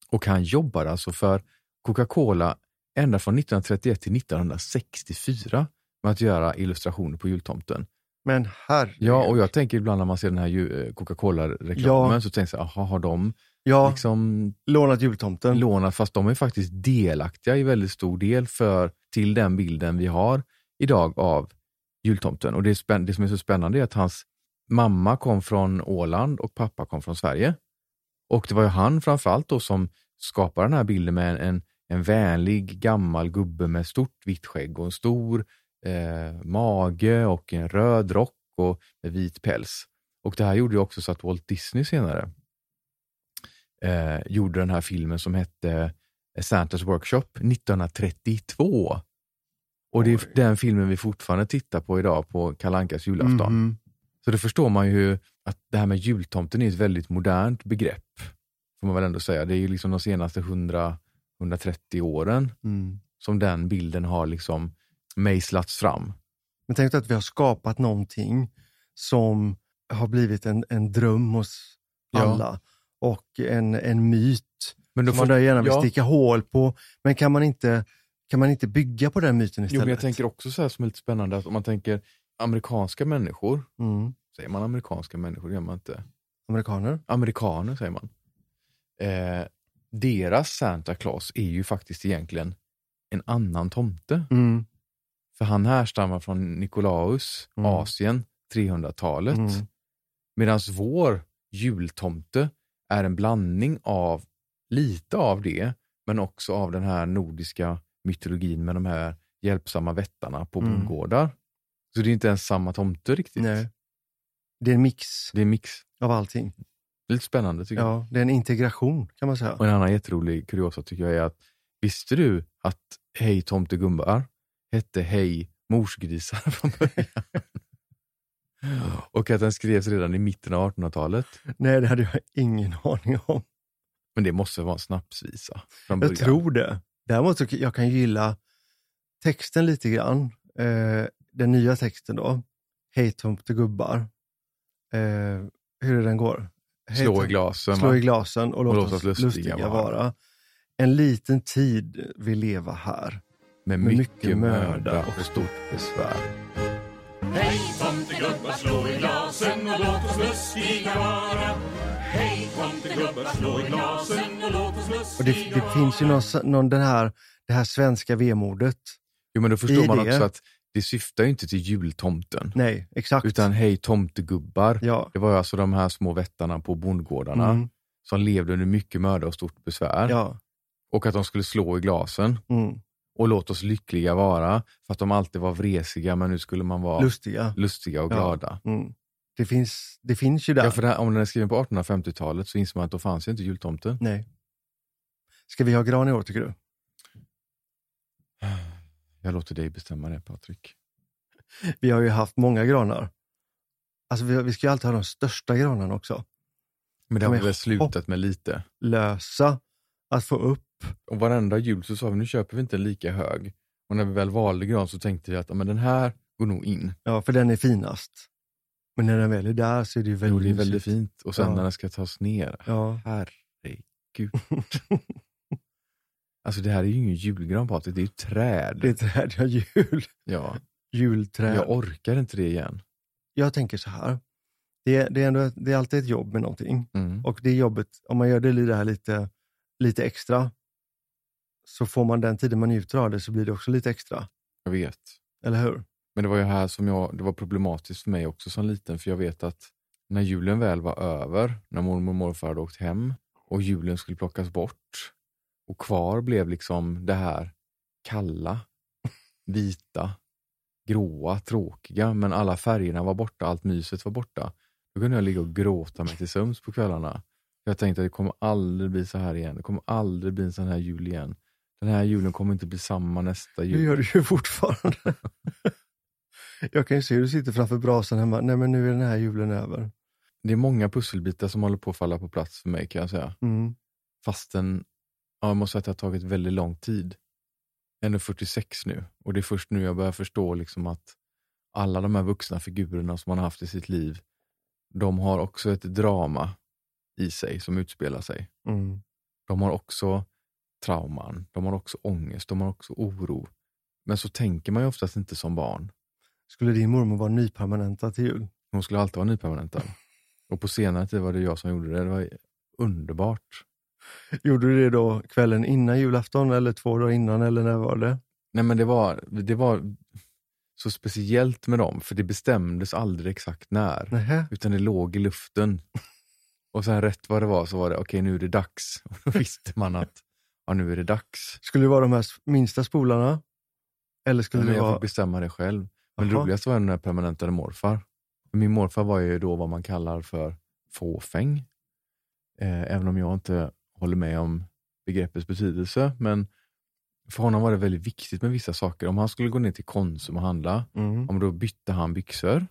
Och han jobbade alltså för Coca-Cola ända från 1931 till 1964 med att göra illustrationer på jultomten. Men herregud. Ja, och jag tänker ibland när man ser den här eh, Coca-Cola-reklamen Ja. så tänker jag, jaha, har de Ja, liksom lånat jultomten. lånat, fast de är faktiskt delaktiga i väldigt stor del för, till den bilden vi har idag av jultomten. Och det, är spänn- det som är så spännande är att hans mamma kom från Åland och pappa kom från Sverige. Och det var ju han framförallt då som skapade den här bilden med en, en vänlig gammal gubbe med stort vitt skägg och en stor eh, mage och en röd rock och med vit päls. Och det här gjorde ju också så att Walt Disney senare eh, gjorde den här filmen som hette eh, Santas Workshop 1932. Och det är Oj. den filmen vi fortfarande tittar på idag på Kalankas julafton. Mhm. Så då förstår man ju att det här med jultomten är ett väldigt modernt begrepp. Får man väl ändå säga. Det är ju liksom de senaste 100, 130 åren Mm. som den bilden har liksom mejslats fram. Men tänk att vi har skapat någonting som har blivit en, en dröm hos Ja. alla och en, en myt Men då som får- man gärna vill ja. sticka hål på. Men kan man inte, kan man inte bygga på den myten Jo, istället? men jag tänker också så här som är lite spännande, att om man tänker amerikanska människor, mm. säger man amerikanska människor, det gör man inte. Amerikaner? Amerikaner säger man. Eh, deras Santa Claus är ju faktiskt egentligen en annan tomte. Mm. För han härstammar från Nikolaus, Mm. Asien, 300-talet. Mm. Medan vår jultomte är en blandning av lite av det, men också av den här nordiska mytologin med de här hjälpsamma vättarna på Mm. bondgårdar. Så det är inte ens samma tomte riktigt. Nej. Det är en mix Det är en mix. av allting. Lite spännande tycker jag. Ja, det är en integration kan man säga. Och en annan jätterolig kuriosa tycker jag är att visste du att Hej tomtegubbar hette Hej morsgrisar från början? Och att den skrevs redan i mitten av 1800-talet. Nej, det hade jag ingen aning om. Men det måste vara en snapsvisa från Jag tror det. Däremot jag kan gilla texten lite grann. Eh, den nya texten då. Hej tomtegubbar. Eh, hur är den går? Hej, Slå i glasen. Slå i glasen och låt, oss lustiga, vara. En liten tid vi leva här. Med Med mycket, möda och stort besvär. Hej tomtegubbar, slå i glasen och låt oss lustiga vara. Hej tomtegubbar, slå i glasen och låt oss lustiga Och det, det finns ju någon, någon den här, det här svenska vemodet. Jo men då förstår I man det- också att det syftar ju inte till jultomten. Nej, exakt. Utan Hej tomtegubbar. ja. Det var ju alltså de här små vättarna på bondgårdarna Mm, som levde under mycket möda och stort besvär. ja. Och att de skulle slå i glasen. Mm. Och låt oss lyckliga vara. För att de alltid var vresiga men nu skulle man vara Lustiga. lustiga och Ja. glada. Mm. Det, finns, det finns ju där. Ja, för här, om den är skriven på 1850-talet så inser man att då fanns ju inte jultomten. Nej. Ska vi ha gran i år tycker du? Jag låter dig bestämma det Patrik. Vi har ju haft många granar. Alltså vi, vi ska ju alltid ha de största granarna också. Men det Ja, har vi väl slutat med lite. Lösa, att få upp. Och varenda jul så sa vi nu köper vi inte en lika hög. Och när vi väl valde gran så tänkte vi att men den här går nog in. Ja, för den är finast. Men när den väl är där så är det ju Jo, väldigt det är väldigt fint. Och sen Ja. när den ska tas ner. Ja. Herregud. [LAUGHS] alltså det här är ju ingen julgran Patrik, det är ju träd. Det är träd, ja, jul. Ja, Julträd. jag orkar inte det igen. Jag tänker så här. Det är, det, är ändå, det är alltid ett jobb med någonting. Mm. Och det jobbet, om man gör det det här lite, lite extra, så får man den tiden man njuter av det så blir det också lite extra. Jag vet. Eller hur? Men det var ju här som jag, det var problematiskt för mig också som liten, för jag vet att när julen väl var över, när mormor och morfar hade åkt hem och julen skulle plockas bort och kvar blev liksom det här kalla, vita, gråa, tråkiga, men alla färgerna var borta, allt myset var borta. Då kunde jag ligga och gråta mig till sömns på kvällarna. Jag tänkte att det kommer aldrig bli så här igen, det kommer aldrig bli en sån här jul igen. Den här julen kommer inte bli samma nästa Det jul. gör du ju fortfarande. [LAUGHS] Jag kan ju se hur du sitter framför brasan hemma. Nej men nu är den här julen över. Det är många pusselbitar som håller på att falla på plats för mig kan jag säga. Mm. Fastän, ja, jag måste säga att det har tagit väldigt lång tid. Jag är ändå 46 nu och det är först nu jag börjar förstå liksom att alla de här vuxna figurerna som man har haft i sitt liv, de har också ett drama i sig som utspelar sig. Mm. De har också trauman, de har också ångest, de har också oro. Men så tänker man ju oftast inte som barn. Skulle din mormor vara nypermanentad till jul? Hon skulle alltid vara nypermanentad. [LAUGHS] Och på senare tid var det jag som gjorde det. Det var underbart. Gjorde du det då kvällen innan julafton eller två dagar innan eller när var det? Nej men det var, det var så speciellt med dem, för det bestämdes aldrig exakt när. Nähä. Utan det låg i luften. Och sen rätt vad det var så var det, okej nu är det dags. [LAUGHS] Och då visste man att ja nu är det dags. Skulle det vara de här minsta spolarna? Eller skulle Men det jag vara... fick bestämma det själv. Men det Jaha. roligaste var när jag permanentade morfar. Min morfar var ju då vad man kallar för fåfäng. Eh, även om jag inte håller med om begreppets betydelse. Men för honom var det väldigt viktigt med vissa saker. Om han skulle gå ner till Konsum och handla, Mm. om då bytte han byxor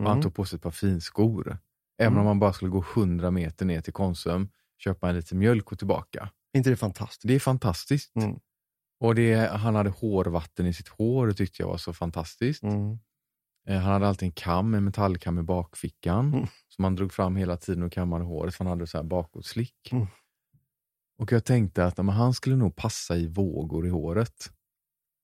och han Mm. tog på sig ett par finskor. Även Mm. om han bara skulle gå 100 meter ner till Konsum, köpa en liten mjölk och tillbaka. inte det fantastiskt? Det är fantastiskt. Mm. Och det, han hade hårvatten i sitt hår, det tyckte jag var så fantastiskt. Mm. Eh, Han hade alltid en kam, en metallkam i bakfickan Mm. som han drog fram hela tiden och kammade håret för han hade så här bakåtslick. Mm. Och jag tänkte att men han skulle nog passa i vågor i håret.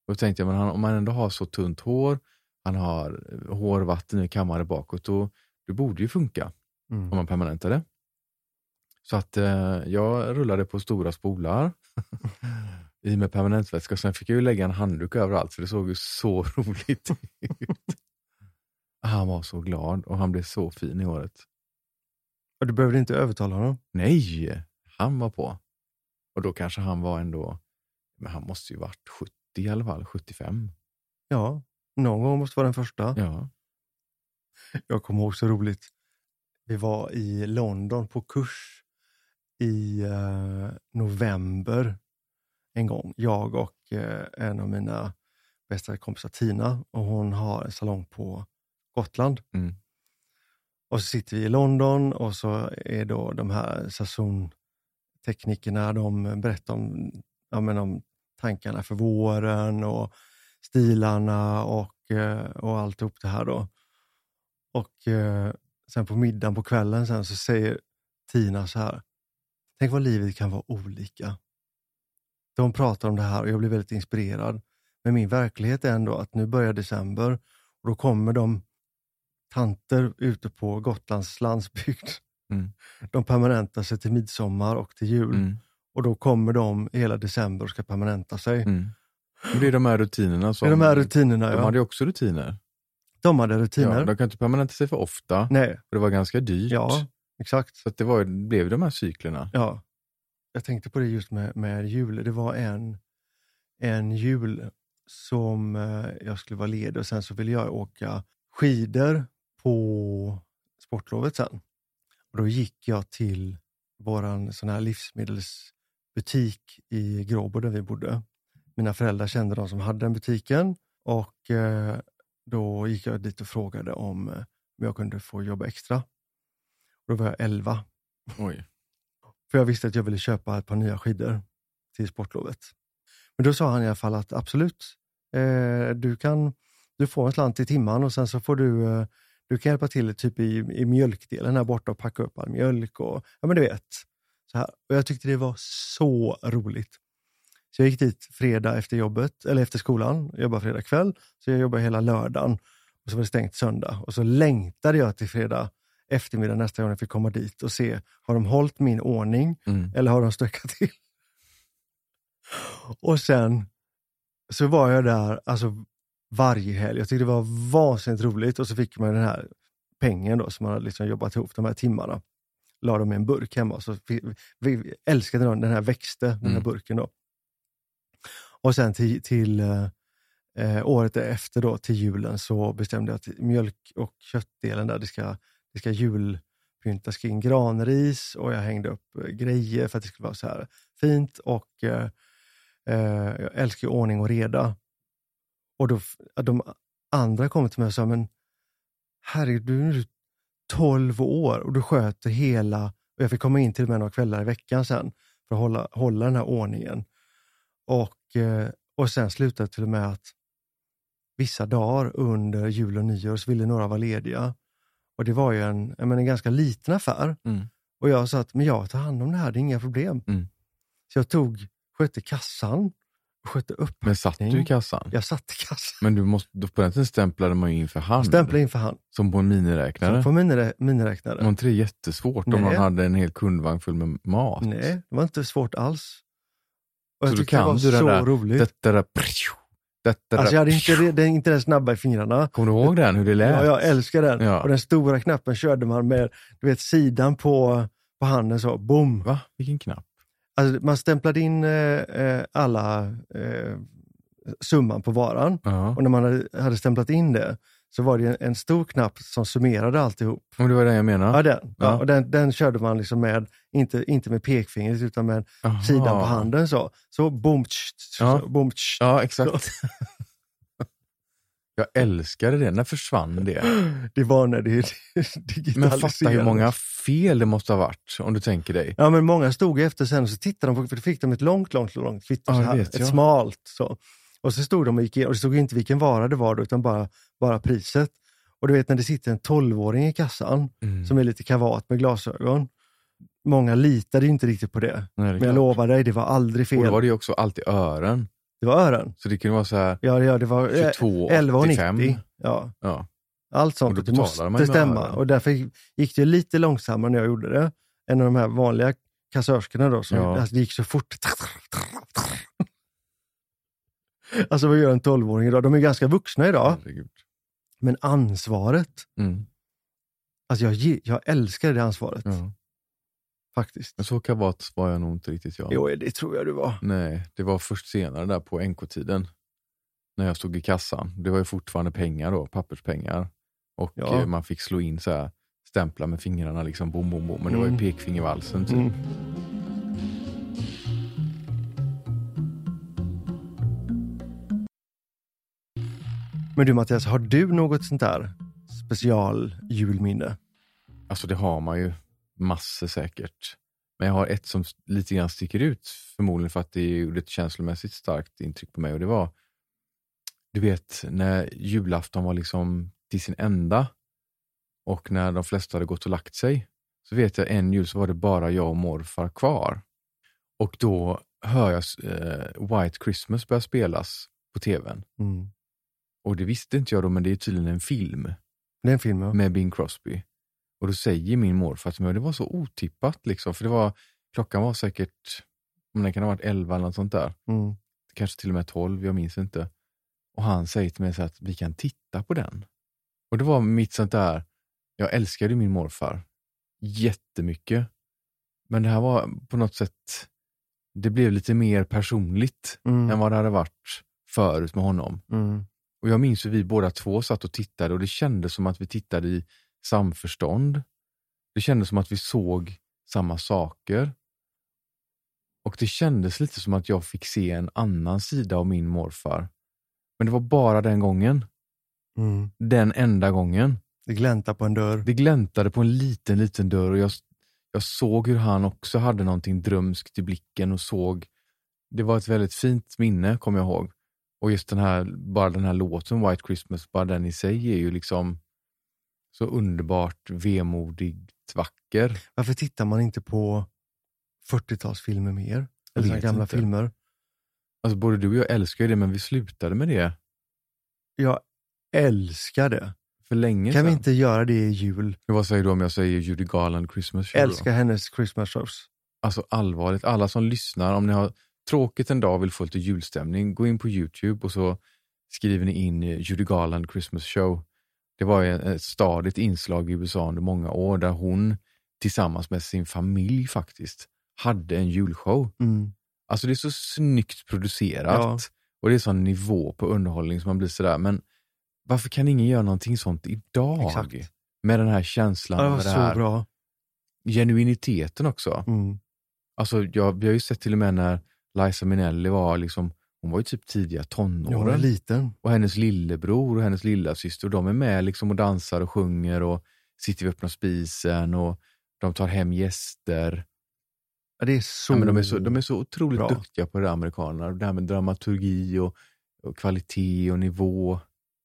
Och då tänkte jag, men han, om han ändå har så tunt hår, han har eh, hårvatten i kammare bakåt, då, det borde ju funka Mm. om man permanentar det. Så att eh, jag rullade på stora spolar [LAUGHS] i med permanentvätska. Sen fick jag ju lägga en handduk överallt för det såg ju så [LAUGHS] roligt ut. Han var så glad och han blev så fin i håret. Och Du behövde inte övertala honom? Nej, han var på. Och då kanske han var ändå, men han måste ju varit 70 i alla fall, 75. Ja, någon gång måste vara den första. Ja. Jag kommer ihåg så roligt. Vi var i London på kurs i eh, november en gång. Jag och eh, en av mina bästa kompisar Tina och hon har en salong på Gotland. Mm. Och så sitter vi i London och så är då de här säsongteknikerna, de berättar om, ja, men om tankarna för våren och stilarna och, eh, och alltihop det här då. Och eh, sen på middagen på kvällen sen så säger Tina så här, tänk vad livet kan vara olika. De pratar om det här och jag blir väldigt inspirerad. Men min verklighet är ändå att nu börjar december och då kommer de tanter ute på Gotlands landsbygd. Mm. [LAUGHS] De permanentar sig till midsommar och till jul. Mm. Och då kommer de hela december och ska permanenta sig. Mm. Det är de här rutinerna Det som... är de här rutinerna, De ja. hade ju också rutiner. De hade rutiner. Ja, de kan inte permanenta sig för ofta, Nej, för det var ganska dyrt. ja, exakt. Så det var, det blev de här cyklerna. Ja. Jag tänkte på det just med, med jul. Det var en, en jul som eh, jag skulle vara ledig och sen så ville jag åka skidor på sportlovet sen. Och då gick jag till våran sån här livsmedelsbutik i Gråbo där vi bodde. Mina föräldrar kände de som hade den butiken och eh, då gick jag dit och frågade om, eh, jag kunde få jobba extra. Och då var jag 11 Oj. för jag visste att jag ville köpa ett par nya skidor till sportlovet. Men då sa han i alla fall att absolut, eh, du kan du får en slant i timman och sen så får du, eh, du kan hjälpa till typ i, i mjölkdelen här borta och packa upp all mjölk och ja men du vet. Så här. Och jag tyckte det var så roligt. Så jag gick dit fredag efter jobbet, eller efter skolan, jag jobbade fredag kväll, så jag jobbade hela lördagen och så var det stängt söndag. Och så längtade jag till fredag eftermiddag nästa gång jag fick komma dit och se, har de hållit min ordning Mm. eller har de stökat till? Och sen så var jag där alltså, varje helg. Jag tyckte det var vansinnigt roligt och så fick man den här pengen då som man hade liksom jobbat ihop de här timmarna. La dem i en burk hemma. Så vi, vi älskade den, den här växte, den här Mm. burken då. Och sen till, till eh, året efter då, till julen, så bestämde jag att mjölk och köttdelen där, det ska, det ska julpyntas kring granris och jag hängde upp eh, grejer för att det skulle vara så här fint och eh, eh jag älskar ju ordning och reda. Och då, de andra kom till mig och sa, men herregud, du är nu 12 år och du sköter hela, och jag fick komma in till och med några kvällar i veckan sen för att hålla, hålla den här ordningen. Och, eh, och sen slutade det till och med att vissa dagar under jul och nyår så ville några vara lediga. Och det var ju en, en ganska liten affär. Mm. Och jag sa att men jag tar hand om det här, det är inga problem. Mm. Så jag tog, skötte kassan, och skötte upp. Men satt du i kassan? Jag satt i kassan. Men du måste, på den tiden stämplade man ju in för hand. Stämplade in för hand. Som på en miniräknare. På minirä- miniräknare. Var inte det jättesvårt Nej. om man hade en hel kundvagn full med mat? Nej, det var inte svårt alls. Och Så då det kan var du den så där- roligt. Detta där, detta Alltså jag hade inte, det- den, inte den snabba i fingrarna. Kommer du ihåg den, hur det lät? Ja, jag älskar den. Ja. Och den stora knappen körde man med du vet, sidan på, på handen så, boom. Va? Vilken knapp? Alltså, man stämplade in eh, eh, alla eh, summan på varan Ja. och när man hade, hade stämplat in det så var det en, stor knapp som summerade alltihop. Men det var det jag menade. Ja, den. Ja. Ja. och den, den körde man liksom med, inte, inte med pekfingret utan med Jaha. sidan på handen. Så, så boom, tsch, Ja. så, boom, tsch. Ja, exakt. [LAUGHS] jag älskade det. När försvann det? Det var när det [LAUGHS] digitaliserades. Men fatta hur många fel det måste ha varit, om du tänker dig. Ja, men många stod efter sen och så tittade de på, för då fick de ett långt, långt, långt kvitto. Ja, så här, ett jag. smalt. Så. Och så stod de och gick igenom, och det stod inte vilken vara det var utan bara, bara priset. Och du vet när det sitter en 12-åring i kassan Mm. som är lite kavat med glasögon. Många litade inte riktigt på det. Nej, det Men jag klart. lovar dig, det var aldrig Och fel. då var det ju också alltid ören. Det var ören. Så det kunde vara så här Ja, ja det var eh, 22,85. 11,90. Ja. Ja. Allt Och sånt, det måste stämma. ören. Och därför gick det lite långsammare när jag gjorde det, än de här vanliga kassörskorna då, som, Ja. alltså, det gick så fort. [LAUGHS] Alltså vad gör en 12-åring idag? De är ganska vuxna idag, Herregud. men ansvaret, Mm. alltså jag, jag älskar det ansvaret Ja. faktiskt. Men så kavat var jag nog inte riktigt jag. Jo, det tror jag du var. Nej, det var först senare där på NK-tiden. När jag stod i kassan. Det var ju fortfarande pengar då, papperspengar. Och Ja. eh, man fick slå in så här, stämpla med fingrarna liksom, bom, bom, bom. Men det var ju Mm. pekfingervalsen typ. Mm. Men du Mattias, har du något sånt där special julminne? Alltså det har man ju massor säkert. Men jag har ett som lite grann sticker ut, förmodligen för att det gjorde ett känslomässigt starkt intryck på mig. Och det var, du vet, när julafton var liksom till sin ända och när de flesta hade gått och lagt sig, så vet jag en jul så var det bara jag och morfar kvar. Och då hör jag eh, White Christmas börja spelas på tvn. Mm. Och det visste inte jag då, men det är tydligen en film Den filmen? med Bing Crosby. Och då säger min morfar till mig, det var så otippat liksom, för det var, klockan var säkert, om den kan ha varit 11 eller något sånt där, Mm. kanske till och med 12, jag minns inte. Och han säger till mig så att vi kan titta på den. Och det var mitt sånt där, jag älskade min morfar jättemycket. Men det här var på något sätt, det blev lite mer personligt Mm. än vad det hade varit förut med honom. Mm. Och jag minns hur vi båda två satt och tittade och det kändes som att vi tittade i samförstånd. Det kändes som att vi såg samma saker. Och det kändes lite som att jag fick se en annan sida av min morfar. Men det var bara den gången. Mm. Den enda gången. Det gläntar på en dörr. Det gläntade på en liten, liten dörr och jag, jag såg hur han också hade någonting drömskt i blicken och såg. Det var ett väldigt fint minne, kommer jag ihåg. Och just den här, bara den här låten White Christmas, bara den i sig är ju liksom så underbart vemodigt vacker. Varför tittar man inte på 40-talsfilmer mer? Eller gamla inte. filmer? Alltså både du och jag älskar ju det, men vi slutade med det Jag älskar det. för länge Kan vi sedan. inte göra det i jul? Vad säger du om jag säger Judy Garland Christmas show? då? Älskar hennes Christmas shows. Alltså allvarligt, alla som lyssnar, om ni har tråkigt en dag vill få lite julstämning, gå in på Youtube och så skriver ni in eh, Judy Garland Christmas show. Det var ett stadigt inslag i USA under många år där hon tillsammans med sin familj faktiskt hade en julshow. Mm. Alltså det är så snyggt producerat Ja. och det är sån nivå på underhållning som man blir sådär, men varför kan ingen göra någonting sånt idag? Exakt. Med den här känslan, Ja, det var med det så här bra. genuiniteten också. Mm. Alltså jag, vi har ju sett till och med när Liza Minnelli var liksom, hon var ju typ tidiga Jag var tonåren. liten. och hennes lillebror och hennes lilla syster de är med liksom och dansar och sjunger och sitter vid öppna spisen och de tar hem gäster. Ja, det är så, Ja, men de, är så de är så otroligt bra. duktiga på det där amerikanerna. Det här med dramaturgi och, och kvalitet och nivå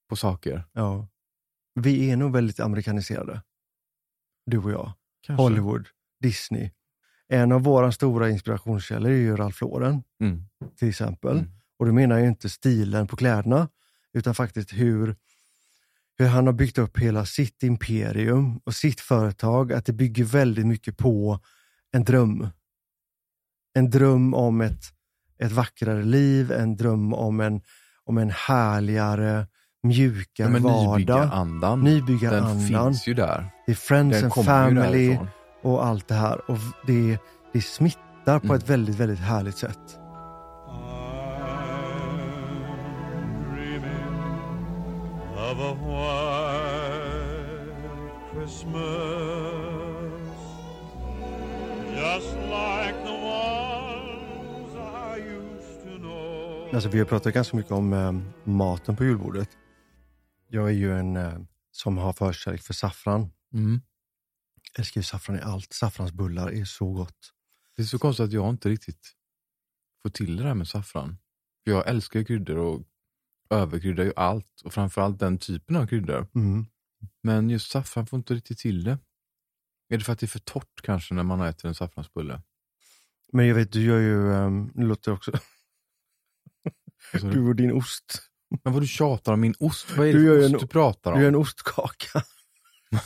på saker. Ja. Vi är nog väldigt amerikaniserade. Du och jag. Kanske. Hollywood, Disney. En av våra stora inspirationskällor är ju Ralph Lauren Mm. till exempel. Mm. Och då menar jag inte stilen på kläderna, utan faktiskt hur, hur han har byggt upp hela sitt imperium och sitt företag. Att det bygger väldigt mycket på en dröm. En dröm om ett, ett vackrare liv, en dröm om en, om en härligare, mjukare Ja, vardag. nybyggarandan, den Nybyggarandan. finns ju där. Det är friends Den and family. Och allt det här. Och det, det smittar på Mm. ett väldigt, väldigt härligt sätt. Alltså, vi har pratat ganska mycket om eh, maten på julbordet. Jag är ju en eh, som har förkärlek för saffran. Mm. Älskar ju saffran i allt. Saffransbullar är så gott. Det är så konstigt att jag inte riktigt får till det där med saffran. För jag älskar kryddor och överkryddar ju allt och framförallt den typen av kryddor. Mm. Men just saffran får inte riktigt till det. Är det för att det är för torrt kanske när man äter en saffransbulle? Men jag vet, du gör ju, um, nu låter det också, du? du och din ost. Men vad du tjatar om min ost, vad är Du det ju för en- ost du pratar Du gör om? en ostkaka. [LAUGHS]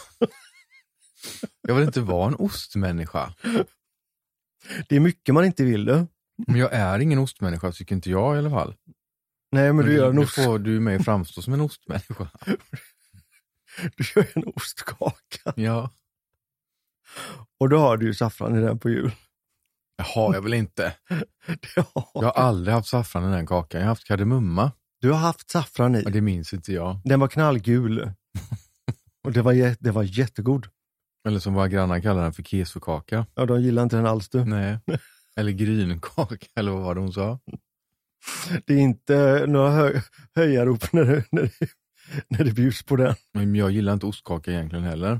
Jag vill inte vara en ostmänniska. Det är mycket man inte vill du. Men jag är ingen ostmänniska, tycker inte jag i alla fall. Nej, men du gör en nu ost. får du mig framstå som en ostmänniska. [LAUGHS] Du gör en ostkaka. Ja. Och då har du ju saffran i den på jul. [LAUGHS] Det har jag väl inte. Har. Jag har aldrig haft saffran i den kakan. Jag har haft kardemumma. Du har haft saffran i. Och det minns inte jag. Den var knallgul. [LAUGHS] Och det var, det var jättegod. Eller som våra grannar kallar den för kesokaka. Ja, de gillar inte den alls du. Nej. [LAUGHS] Eller grynkaka, eller vad var det hon sa? Det är inte några hö höjarop när det, när, det, när det bjuds på den. Men jag gillar inte ostkaka egentligen heller.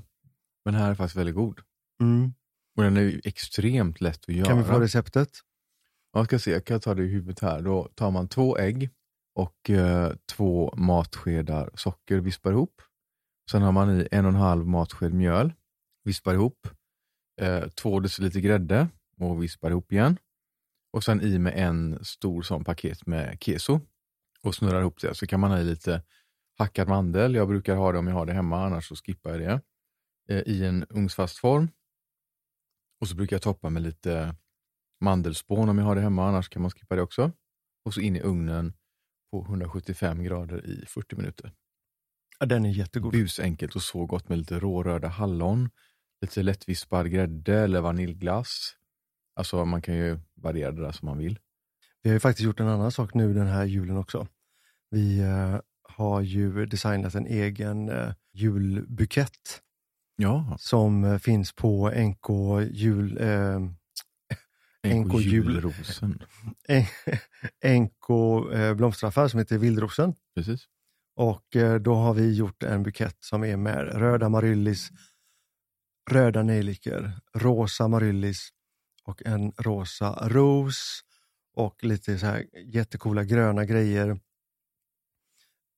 Men här är faktiskt väldigt god. Mm. Och den är ju extremt lätt att göra. Kan vi få receptet? Jag ska se, jag kan ta det i huvudet här. Då tar man två ägg och eh, två matskedar socker, vispar ihop. Sen har man i en och en halv matsked mjöl, vispar ihop. Eh, två deciliter grädde och vispar ihop igen. Och sen i med en stor sån paket med keso och snurrar ihop det. Så kan man ha i lite hackad mandel. Jag brukar ha det om jag har det hemma, annars så skippar jag det. Eh, I en ugnsfast form. Och så brukar jag toppa med lite mandelspån om jag har det hemma, annars kan man skippa det också. Och så in i ugnen på 175 grader i 40 minuter. Ja, den är jättegod. Busenkelt och så gott med lite rårörda hallon, lite lättvispad grädde eller vaniljglass. Alltså man kan ju variera det där som man vill. Vi har ju faktiskt gjort en annan sak nu den här julen också. Vi eh, har ju designat en egen eh, julbukett Ja, som eh, finns på NK jul, eh, NK NK jul. julrosen. [LAUGHS] NK eh, blomsteraffär som heter Vildrosen. Precis. Och eh, då har vi gjort en bukett som är med röda maryllis, röda nejlikor, rosa amaryllis och en rosa ros och lite så här jättekola gröna grejer.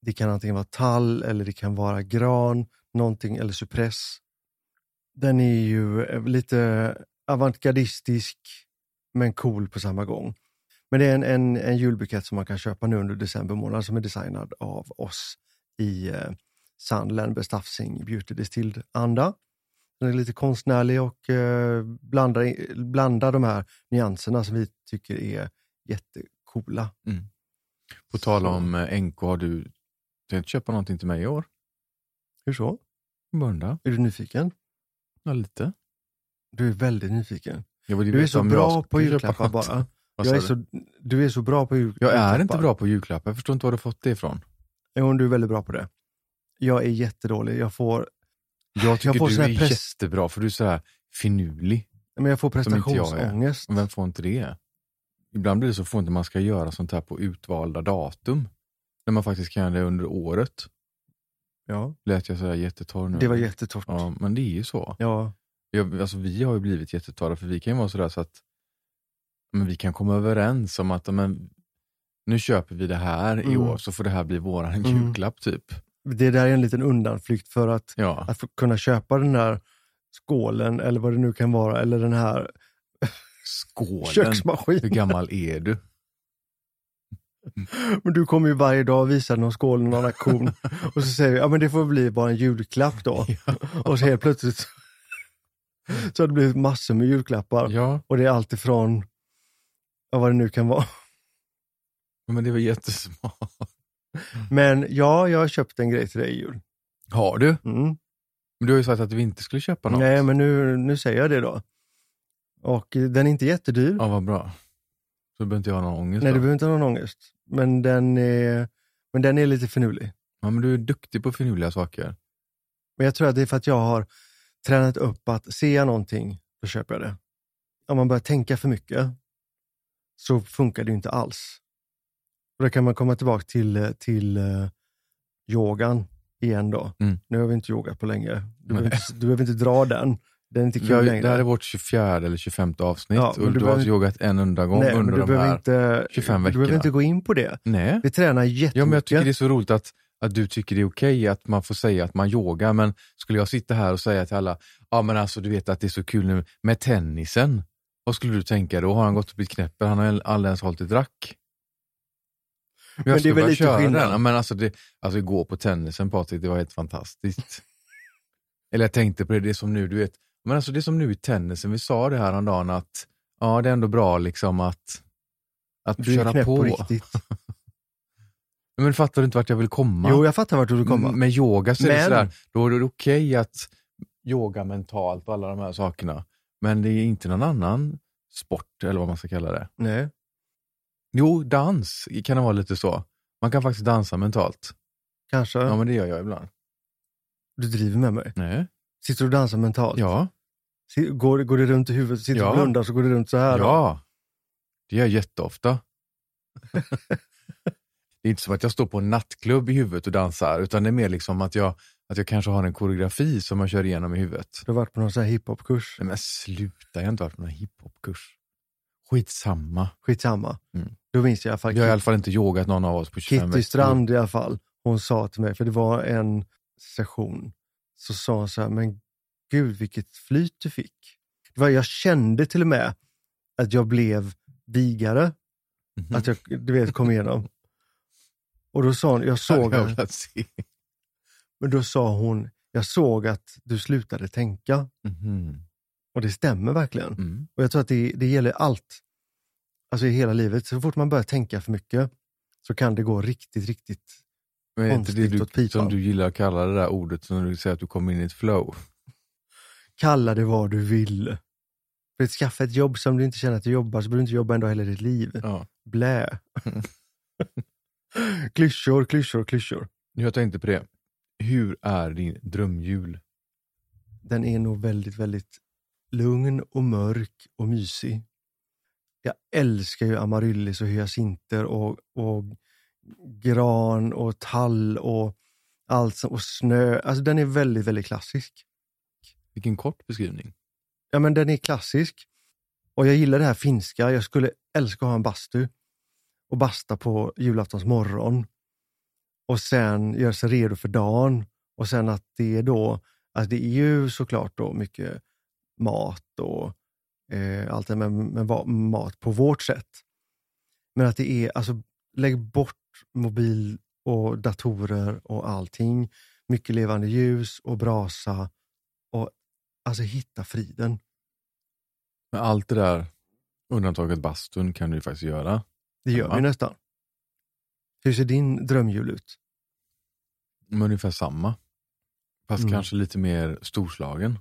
Det kan antingen vara tall eller det kan vara gran, någonting eller cypress. Den är ju eh, lite avantgardistisk men cool på samma gång. Men det är en, en, en julbukett som man kan köpa nu under december månad som är designad av oss i eh, sann Bestafsing Beauty Distilled-anda. Den är lite konstnärlig och eh, blandar, blandar de här nyanserna som vi tycker är jättecoola. På tal om eh, NK, har du tänkt köpa någonting till mig i år? Hur så? Börda? Är du nyfiken? Ja, lite. Du är väldigt nyfiken. Du är så bra på julklappar bara. Jag är så, du är så bra på jul, Jag är julklappar. inte bra på julklappar, jag förstår inte var du fått det ifrån. Jo, du är väldigt bra på det. Jag är jättedålig. Jag får, Jag tycker får du är press- jättebra för du är så här finurlig. men jag får jag prestationsångest. Vem får inte det? Ibland blir det så får inte man ska göra sånt här på utvalda datum. När man faktiskt kan det under året. Ja, Lät jag sådär jättetorr nu? det var jättetorrt. Ja, men det är ju så. Ja, Jag, alltså, vi har ju blivit jättetorra för vi kan ju vara sådär så att men vi kan komma överens om att men, nu köper vi det här i Mm. år så får det här bli våran Mm. julklapp typ. Det där är en liten undanflykt för att, Ja, att kunna köpa den där skålen eller vad det nu kan vara, eller den här skålen. Hur köksmaskinen. gammal är du? [LAUGHS] Men du kommer ju varje dag och visar någon skål, någon auktion [LAUGHS] och så säger vi, ja men det får bli bara en julklapp då. [LAUGHS] Och så helt plötsligt så har det blivit massor med julklappar Ja, och det är allt ifrån, ja, vad det nu kan vara. men det var jättesmart. [LAUGHS] Men ja, jag har köpt en grej till dig i jul. Har du? Mm. Men du har ju sagt att vi inte skulle köpa något. Nej, men nu, nu säger jag det då. Och eh, den är inte jättedyr. Ja, vad bra. Så behöver inte jag ha någon ångest Nej, då. du behöver inte ha någon ångest. Men den är, men den är lite finurlig. Ja, men du är duktig på finurliga saker. Men jag tror att det är för att jag har tränat upp att ser jag någonting, då köper jag det. Om man börjar tänka för mycket så funkar det ju inte alls. Och då kan man komma tillbaka till, eh, till uh, yogan igen då. Mm. Nu har vi inte yogat på länge. Du, behöver inte, du behöver inte dra den. Den är inte har, kul längre. det här är vårt 24 eller 25 avsnitt Ja, och du du, har behöver- yogat en enda gång Nej, under du de behöver, här. inte, 25 du behöver veckorna. inte gå in på det. Nej. Vi tränar jättemycket. Ja, men jag tycker det är så roligt att, att du tycker det är okej att man får säga att man yogar, men skulle jag sitta här och säga till alla, ja men alltså du vet att det är så kul nu med tennisen, vad skulle du tänka då? Har han gått och blivit knäppen? Han har aldrig ens hållit ett rack. Men det är väl lite skillnad. Den. Men alltså, det, alltså gå på tennisen Patrik, det var helt fantastiskt. [LAUGHS] Eller jag tänkte på det, det är som nu, du vet, men alltså det är som nu i tennisen, vi sa det här en dagen att ja det är ändå bra liksom att, att Du köra på. på riktigt. [LAUGHS] Men fattar du inte vart jag vill komma? Jo, jag fattar vart du vill komma. Med yoga så är det Men- sådär, då är det okej att yoga mentalt och alla de här sakerna. Men det är inte någon annan sport eller vad man ska kalla det. Nej. Jo, dans kan det vara lite så. Man kan faktiskt dansa mentalt. Kanske. Ja, men det gör jag ibland. Du driver med mig. Nej. Sitter du och dansar mentalt? Ja. Går, går det runt i huvudet? Sitter du Ja. och blundar så går det runt så här? Ja. Det gör jag jätteofta. [LAUGHS] det är inte som att jag står på en nattklubb i huvudet och dansar, utan det är mer liksom att jag, att jag kanske har en koreografi som jag kör igenom i huvudet. Du har varit på någon sån här hiphopkurs? Nej men sluta, jag har inte varit på någon hiphopkurs. Skitsamma. Skitsamma. Mm. Då minns jag i alla fall Vi har i alla fall inte yogat någon av oss på 25 Kitty Strand i alla fall. Hon sa till mig, för det var en session, så sa hon så här, men gud vilket flyt du fick. Det var, jag kände till och med att jag blev vigare, Mhm. att jag du vet, kom igenom. Och då sa hon, jag såg, se. men då sa hon, jag såg att du slutade tänka. Mhm. Och det stämmer verkligen. Mm. Och jag tror att det, det gäller allt. Alltså i hela livet. Så fort man börjar tänka för mycket så kan det gå riktigt, riktigt... Men är inte det du, åt pipan. som du gillar att kalla det där ordet, som du säger att du kommer in i ett flow? Kalla det vad du vill. För att skaffa ett jobb som du inte känner att du jobbar så behöver du inte jobba en dag hela ditt liv. Ja. Blä. [LAUGHS] klyschor, klyschor, klyschor. Jag tänkte på det. Hur är din drömjul? Den är nog väldigt, väldigt lugn och mörk och mysig. Jag älskar ju amaryllis och hyacinter och, och gran och tall och allt och snö. Alltså den är väldigt, väldigt klassisk. Vilken kort beskrivning. Ja men den är klassisk. Och jag gillar det här finska. Jag skulle älska att ha en bastu och basta på julaftons morgon. Och sen göra sig redo för dagen. Och sen att det är då, alltså det är ju såklart då mycket mat och eh, allt det med, med mat på vårt sätt. Men att det är, alltså lägg bort mobil och datorer och allting. Mycket levande ljus och brasa och alltså hitta friden. Men allt det där, undantaget bastun, kan du ju faktiskt göra. Det gör Ja. vi nästan. Hur ser din drömjul ut? Men ungefär samma. Fast Mm. kanske lite mer storslagen.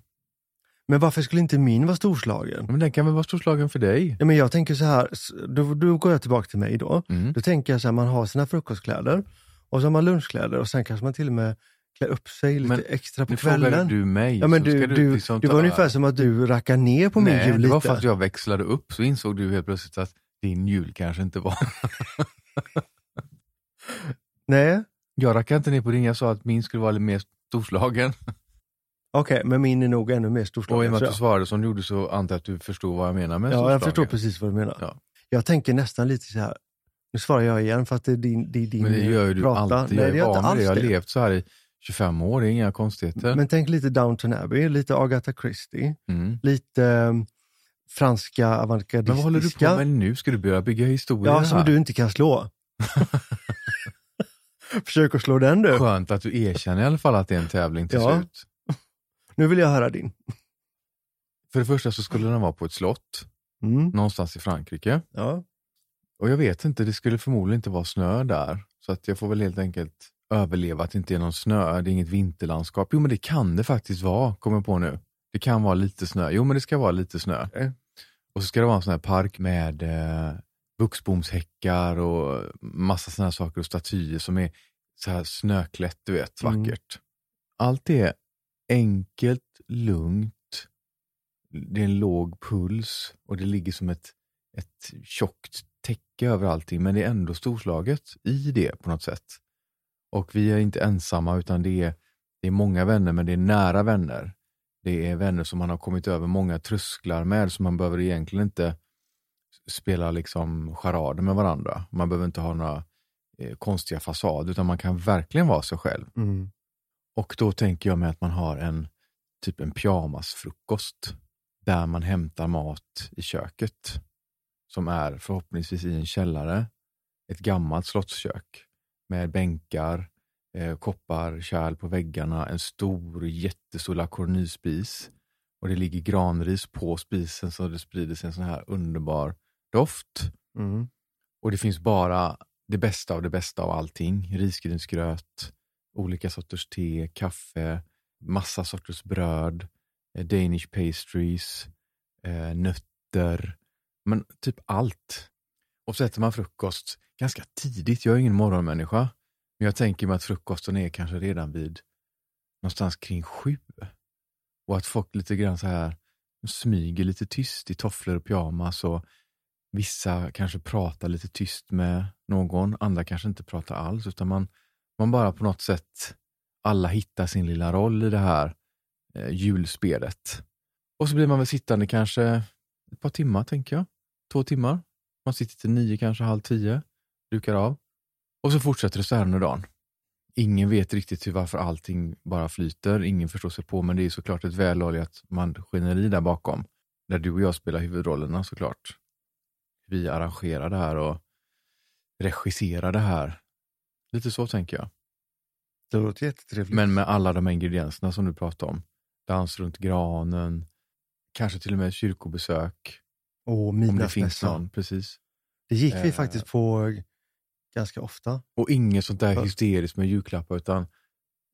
Men varför skulle inte min vara storslagen? Men den kan väl vara storslagen för dig? Ja, men jag tänker så här, då, då går jag tillbaka till mig då. Mm. Då tänker jag så här, man har sina frukostkläder och så har man lunchkläder och sen kanske man till och med klär upp sig lite Men extra på Nu frågar kvällen. du mig. ja, men du, ska du, liksom det ta- var ungefär som att du rackar ner på min Nej, jul det var lite. för att jag växlade upp så insåg du helt plötsligt att din jul kanske inte var... [LAUGHS] Nej, Jag rackade inte ner på din, jag sa att min skulle vara lite mer storslagen. Okej, men min är nog ännu mer Och i och storslagen. med att du jag. svarade som du gjorde så antar jag att du förstod vad jag menar med Ja, jag storslagen. förstår precis vad du menar. Ja. Jag tänker nästan lite så här, nu svarar jag igen för att det är din, det är din Men det gör ju du prata. alltid. Nej, Jag är van vid det. Jag har levt så här i 25 år, det är inga konstigheter. Men tänk lite Downton Abbey, lite Agatha Christie, Mm. lite um, franska Men vad håller du avantgardistiska. på med nu? Ska du börja bygga historier Ja, här? som du inte kan slå. [LAUGHS] Försök att slå den du. Skönt att du erkänner i alla fall att det är en tävling till Ja. slut. Nu vill jag höra din. För det första så skulle den vara på ett slott, Mm. någonstans i Frankrike. Ja. Och jag vet inte, det skulle förmodligen inte vara snö där. Så att jag får väl helt enkelt överleva att det inte är någon snö, det är inget vinterlandskap. Jo men det kan det faktiskt vara, kommer jag på nu. Det kan vara lite snö. Jo men det ska vara lite snö. Okej. Och så ska det vara en sån här park med eh, buxbomshäckar och massa såna här saker och statyer som är så här snöklätt, du vet, Mm. vackert. Allt är enkelt, lugnt, det är en låg puls och det ligger som ett, ett tjockt täcke över allting, men det är ändå storslaget i det på något sätt. Och vi är inte ensamma, utan det är, det är många vänner, men det är nära vänner. Det är vänner som man har kommit över många trösklar med, så man behöver egentligen inte spela liksom charader med varandra. Man behöver inte ha några eh, konstiga fasader, utan man kan verkligen vara sig själv. Mm. Och då tänker jag mig att man har en typ en pyjamasfrukost där man hämtar mat i köket som är förhoppningsvis i en källare. Ett gammalt slottskök med bänkar, eh, koppar, kärl på väggarna, en stor jättestor La Cornue-spis och det ligger granris på spisen så det sprider sig en sån här underbar doft. Mm. Och det finns bara det bästa av det bästa av allting. Risgrynsgröt, olika sorters te, kaffe, massa sorters bröd, eh, Danish pastries, eh, nötter, men typ allt. Och så äter man frukost ganska tidigt. Jag är ingen morgonmänniska, men jag tänker mig att frukosten är kanske redan vid någonstans kring sju. Och att folk lite grann så här smyger lite tyst i tofflor och pyjamas och Vissa kanske pratar lite tyst med någon, andra kanske inte pratar alls, utan man, man bara på något sätt, alla hittar sin lilla roll i det här eh, julspelet. Och så blir man väl sittande kanske ett par timmar, tänker jag. Två timmar. Man sitter till nio, kanske halv tio, dukar av. Och så fortsätter det så här under dagen. Ingen vet riktigt hur, varför allting bara flyter, ingen förstår sig på, men det är såklart ett väloljat maskineri där bakom. Där du och jag spelar huvudrollerna såklart vi arrangerar det här och regisserar det här. Lite så tänker jag. Det låter jättetrevligt. Men med alla de ingredienserna som du pratar om. Dans runt granen, kanske till och med kyrkobesök. och Om det finns midnattsmässa. någon. Precis. Det gick vi Eh. faktiskt på ganska ofta. Och inget sånt där hysteriskt med julklappar utan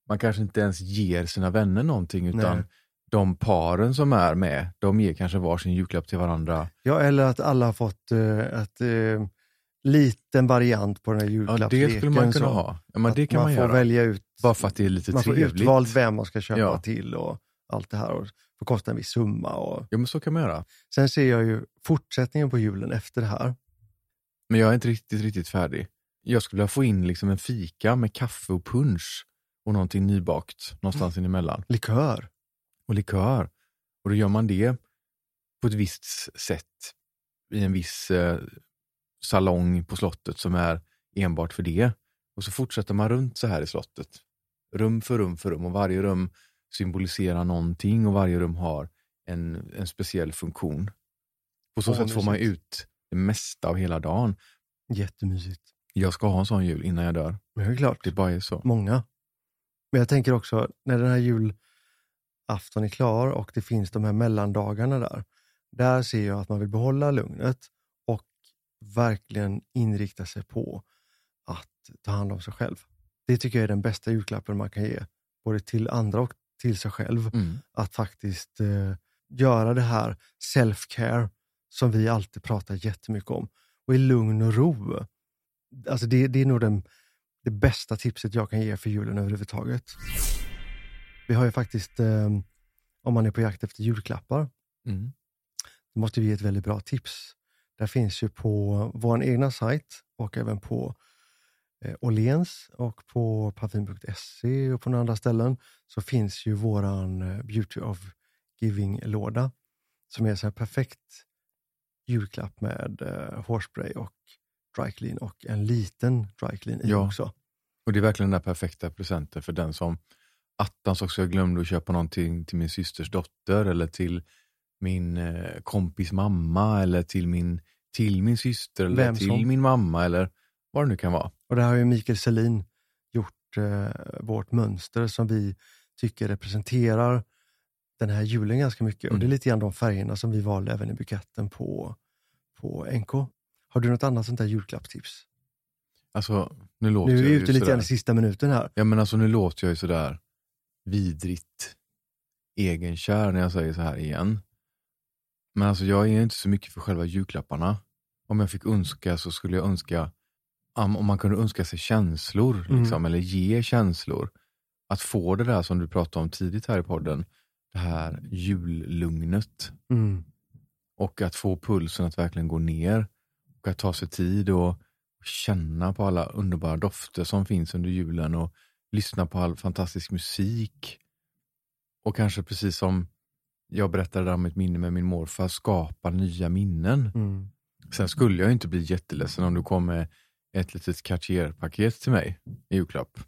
man kanske inte ens ger sina vänner någonting utan Nej. de paren som är med, de ger kanske varsin julklapp till varandra. Ja, eller att alla har fått eh, ett eh, liten variant på den här Ja, julklappsleken. det skulle man kunna ha. Ja, men det kan man, får göra. välja ut, Bara för att det är lite man får trevligt. utvalt vem man ska köpa Ja. till och allt det här. Och får kosta en viss summa. Och... Ja, men så kan man göra. Sen ser jag ju fortsättningen på julen efter det här. Men jag är inte riktigt, riktigt färdig. Jag skulle vilja få in liksom en fika med kaffe och punch och någonting nybakt någonstans Mm. emellan. Likör. Och likör. Och då gör man det på ett visst sätt i en viss eh, salong på slottet som är enbart för det. Och så fortsätter man runt så här i slottet. Rum för rum för rum och varje rum symboliserar någonting och varje rum har en, en speciell funktion. På så Åh, sätt får man ut det mesta av hela dagen. Jättemysigt. Jag ska ha en sån jul innan jag dör. Men det är klart, Det bara är så. många. Men jag tänker också, när den här julafton är klar och det finns de här mellandagarna där. Där ser jag att man vill behålla lugnet verkligen inrikta sig på att ta hand om sig själv. Det tycker jag är den bästa julklappen man kan ge, både till andra och till sig själv. Mm. Att faktiskt eh, göra det här self-care som vi alltid pratar jättemycket om. Och i lugn och ro. Alltså det, det är nog den, det bästa tipset jag kan ge för julen överhuvudtaget. Vi har ju faktiskt, eh, om man är på jakt efter julklappar, Mm. då måste vi ge ett väldigt bra tips. Där finns ju på vår egna sajt och även på eh, Åhléns och på parfym.se och på några andra ställen så finns ju våran eh, Beauty of Giving-låda som är så här perfekt julklapp med eh, hårspray och dry clean och en liten dry clean i Ja. också. Och det är verkligen den perfekta presenten för den som attans också jag glömde att köpa någonting till min systers dotter eller till min eh, kompis mamma eller till min, till min syster eller Vem till som. min mamma eller vad det nu kan vara. Och där har ju Mikael Selin gjort eh, vårt mönster som vi tycker representerar den här julen ganska mycket. Och Mm. det är lite grann de färgerna som vi valde även i buketten på, på NK. Har du något annat sånt där julklappstips? Alltså, nu låter Nu är vi ute lite grann i sista minuten här. Ja men alltså nu låter jag ju sådär vidrigt egenkär när jag säger så här igen. Men alltså jag är inte så mycket för själva julklapparna. Om jag fick önska så skulle jag önska om man kunde önska sig känslor, Mm. liksom, eller ge känslor. Att få det där som du pratade om tidigt här i podden, det här jullugnet. Mm. Och att få pulsen att verkligen gå ner. Och att ta sig tid och känna på alla underbara dofter som finns under julen och lyssna på all fantastisk musik. Och kanske precis som jag berättade om ett minne med min morfar, skapa nya minnen. Mm. Sen skulle jag inte bli jätteledsen om du kom med ett litet Cartier-paket till mig i julklapp.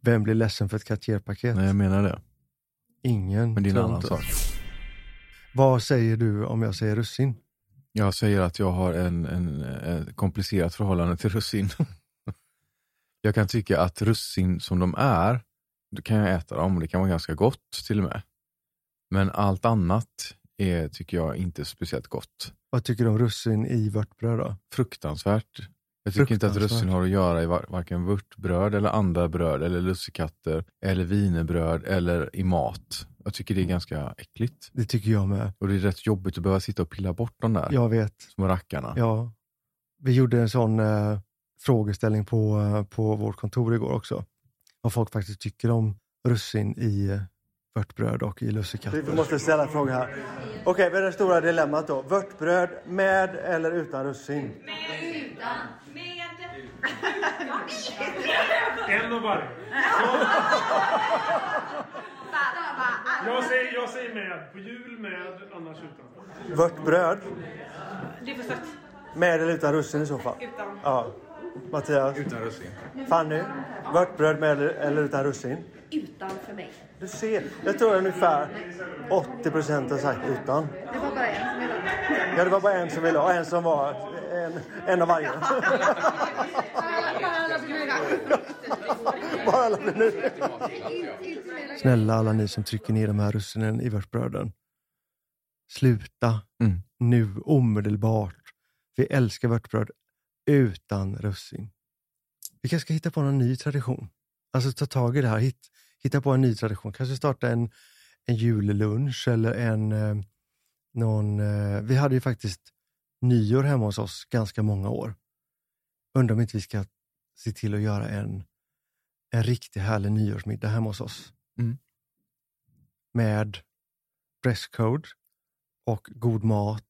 Vem blir ledsen för ett Cartier-paket? Nej, jag menar det. Ingen. Men det är en annan sak. Vad säger du om jag säger russin? Jag säger att jag har en, en, en komplicerat förhållande till russin. [LAUGHS] jag kan tycka att russin som de är, då kan jag äta dem och det kan vara ganska gott till och med. Men allt annat är, tycker jag inte speciellt gott. Vad tycker du om russin i vörtbröd då? Fruktansvärt. Jag tycker inte att russin har att göra i var- varken vörtbröd eller andra bröd eller lussekatter eller wienerbröd eller i mat. Jag tycker det är ganska äckligt. Det tycker jag med. Och det är rätt jobbigt att behöva sitta och pilla bort de där Jag vet. små rackarna. Ja. Vi gjorde en sån eh, frågeställning på, eh, på vårt kontor igår också. Vad folk faktiskt tycker om russin i eh, vörtbröd och i lussekatter. Vi måste ställa en fråga här. Okej, vad är det stora dilemmat då? Vörtbröd med eller utan russin? En av varje. Jag säger, jag säger med. På jul med, annars utan. Vörtbröd Det är för sött. med eller utan russin i så fall? Utan. Ja. Mattias? Utan russin. Fanny? Vörtbröd med eller, eller utan russin? Utan för mig. Du ser, jag tror ungefär 80 procent har sagt utan. Det var bara en som ville. Ja, det var bara en som ville ha, en som var en, en av varje. Bara alla blir nöjda. Snälla alla ni som trycker ner de här russinen i vörtbröden. Sluta Mm. nu omedelbart. Vi älskar vörtbröd utan russin. Vi kanske ska hitta på någon ny tradition. Alltså ta tag i det här, Hitt, hitta på en ny tradition. Kanske starta en, en jullunch eller en eh, någon... Eh, vi hade ju faktiskt nyår hemma hos oss ganska många år. Undrar om inte vi ska se till att göra en, en riktigt härlig nyårsmiddag hemma hos oss. Mm. Med dresscode och god mat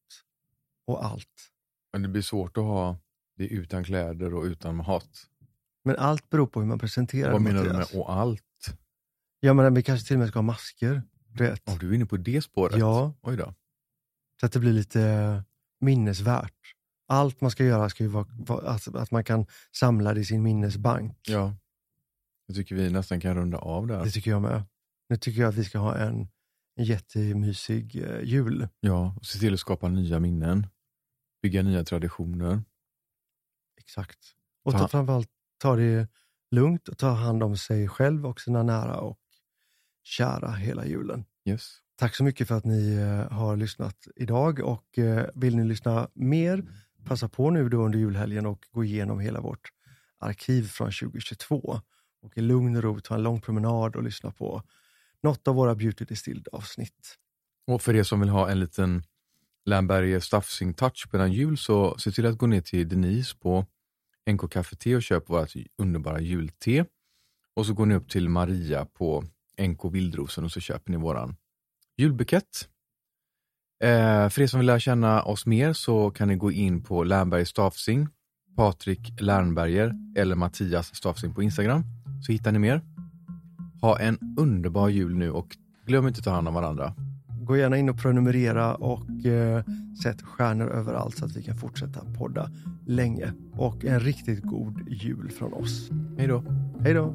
och allt. Men det blir svårt att ha det utan kläder och utan mat. Men allt beror på hur man presenterar Vad menar du med och allt? Ja, men vi kanske till och med ska ha masker. du Vet. Om du är inne på det spåret? Ja. Oj då. Så att det blir lite minnesvärt. Allt man ska göra ska ju vara, vara alltså, att man kan samla det i sin minnesbank. Ja. Jag tycker vi nästan kan runda av där. Det tycker jag med. Nu tycker jag att vi ska ha en, en jättemysig eh, jul. Ja, och se till att skapa nya minnen. Bygga nya traditioner. Exakt. Och Ta- ta framförallt ta det lugnt och ta hand om sig själv och sina nära och kära hela julen. Yes. Tack så mycket för att ni eh, har lyssnat idag och eh, vill ni lyssna mer, passa på nu då under julhelgen och gå igenom hela vårt arkiv från 2022 och i lugn och ro ta en lång promenad och lyssna på något av våra Beauty Distilled avsnitt. Och för er som vill ha en liten Lamberger Staffsing touch på den jul så se till att gå ner till Denise på NK Café Te och köp vårt underbara julte. Och så går ni upp till Maria på NK Vildrosen och så köper ni våran julbukett. Eh, för er som vill lära känna oss mer så kan ni gå in på Lernberger Staffsing, Patrik Lernberger eller Mattias Staffsing på Instagram så hittar ni mer. Ha en underbar jul nu och glöm inte att ta hand om varandra. Gå gärna in och prenumerera och eh, sätt stjärnor överallt så att vi kan fortsätta podda länge. Och en riktigt god jul från oss. Hej då! Hej då!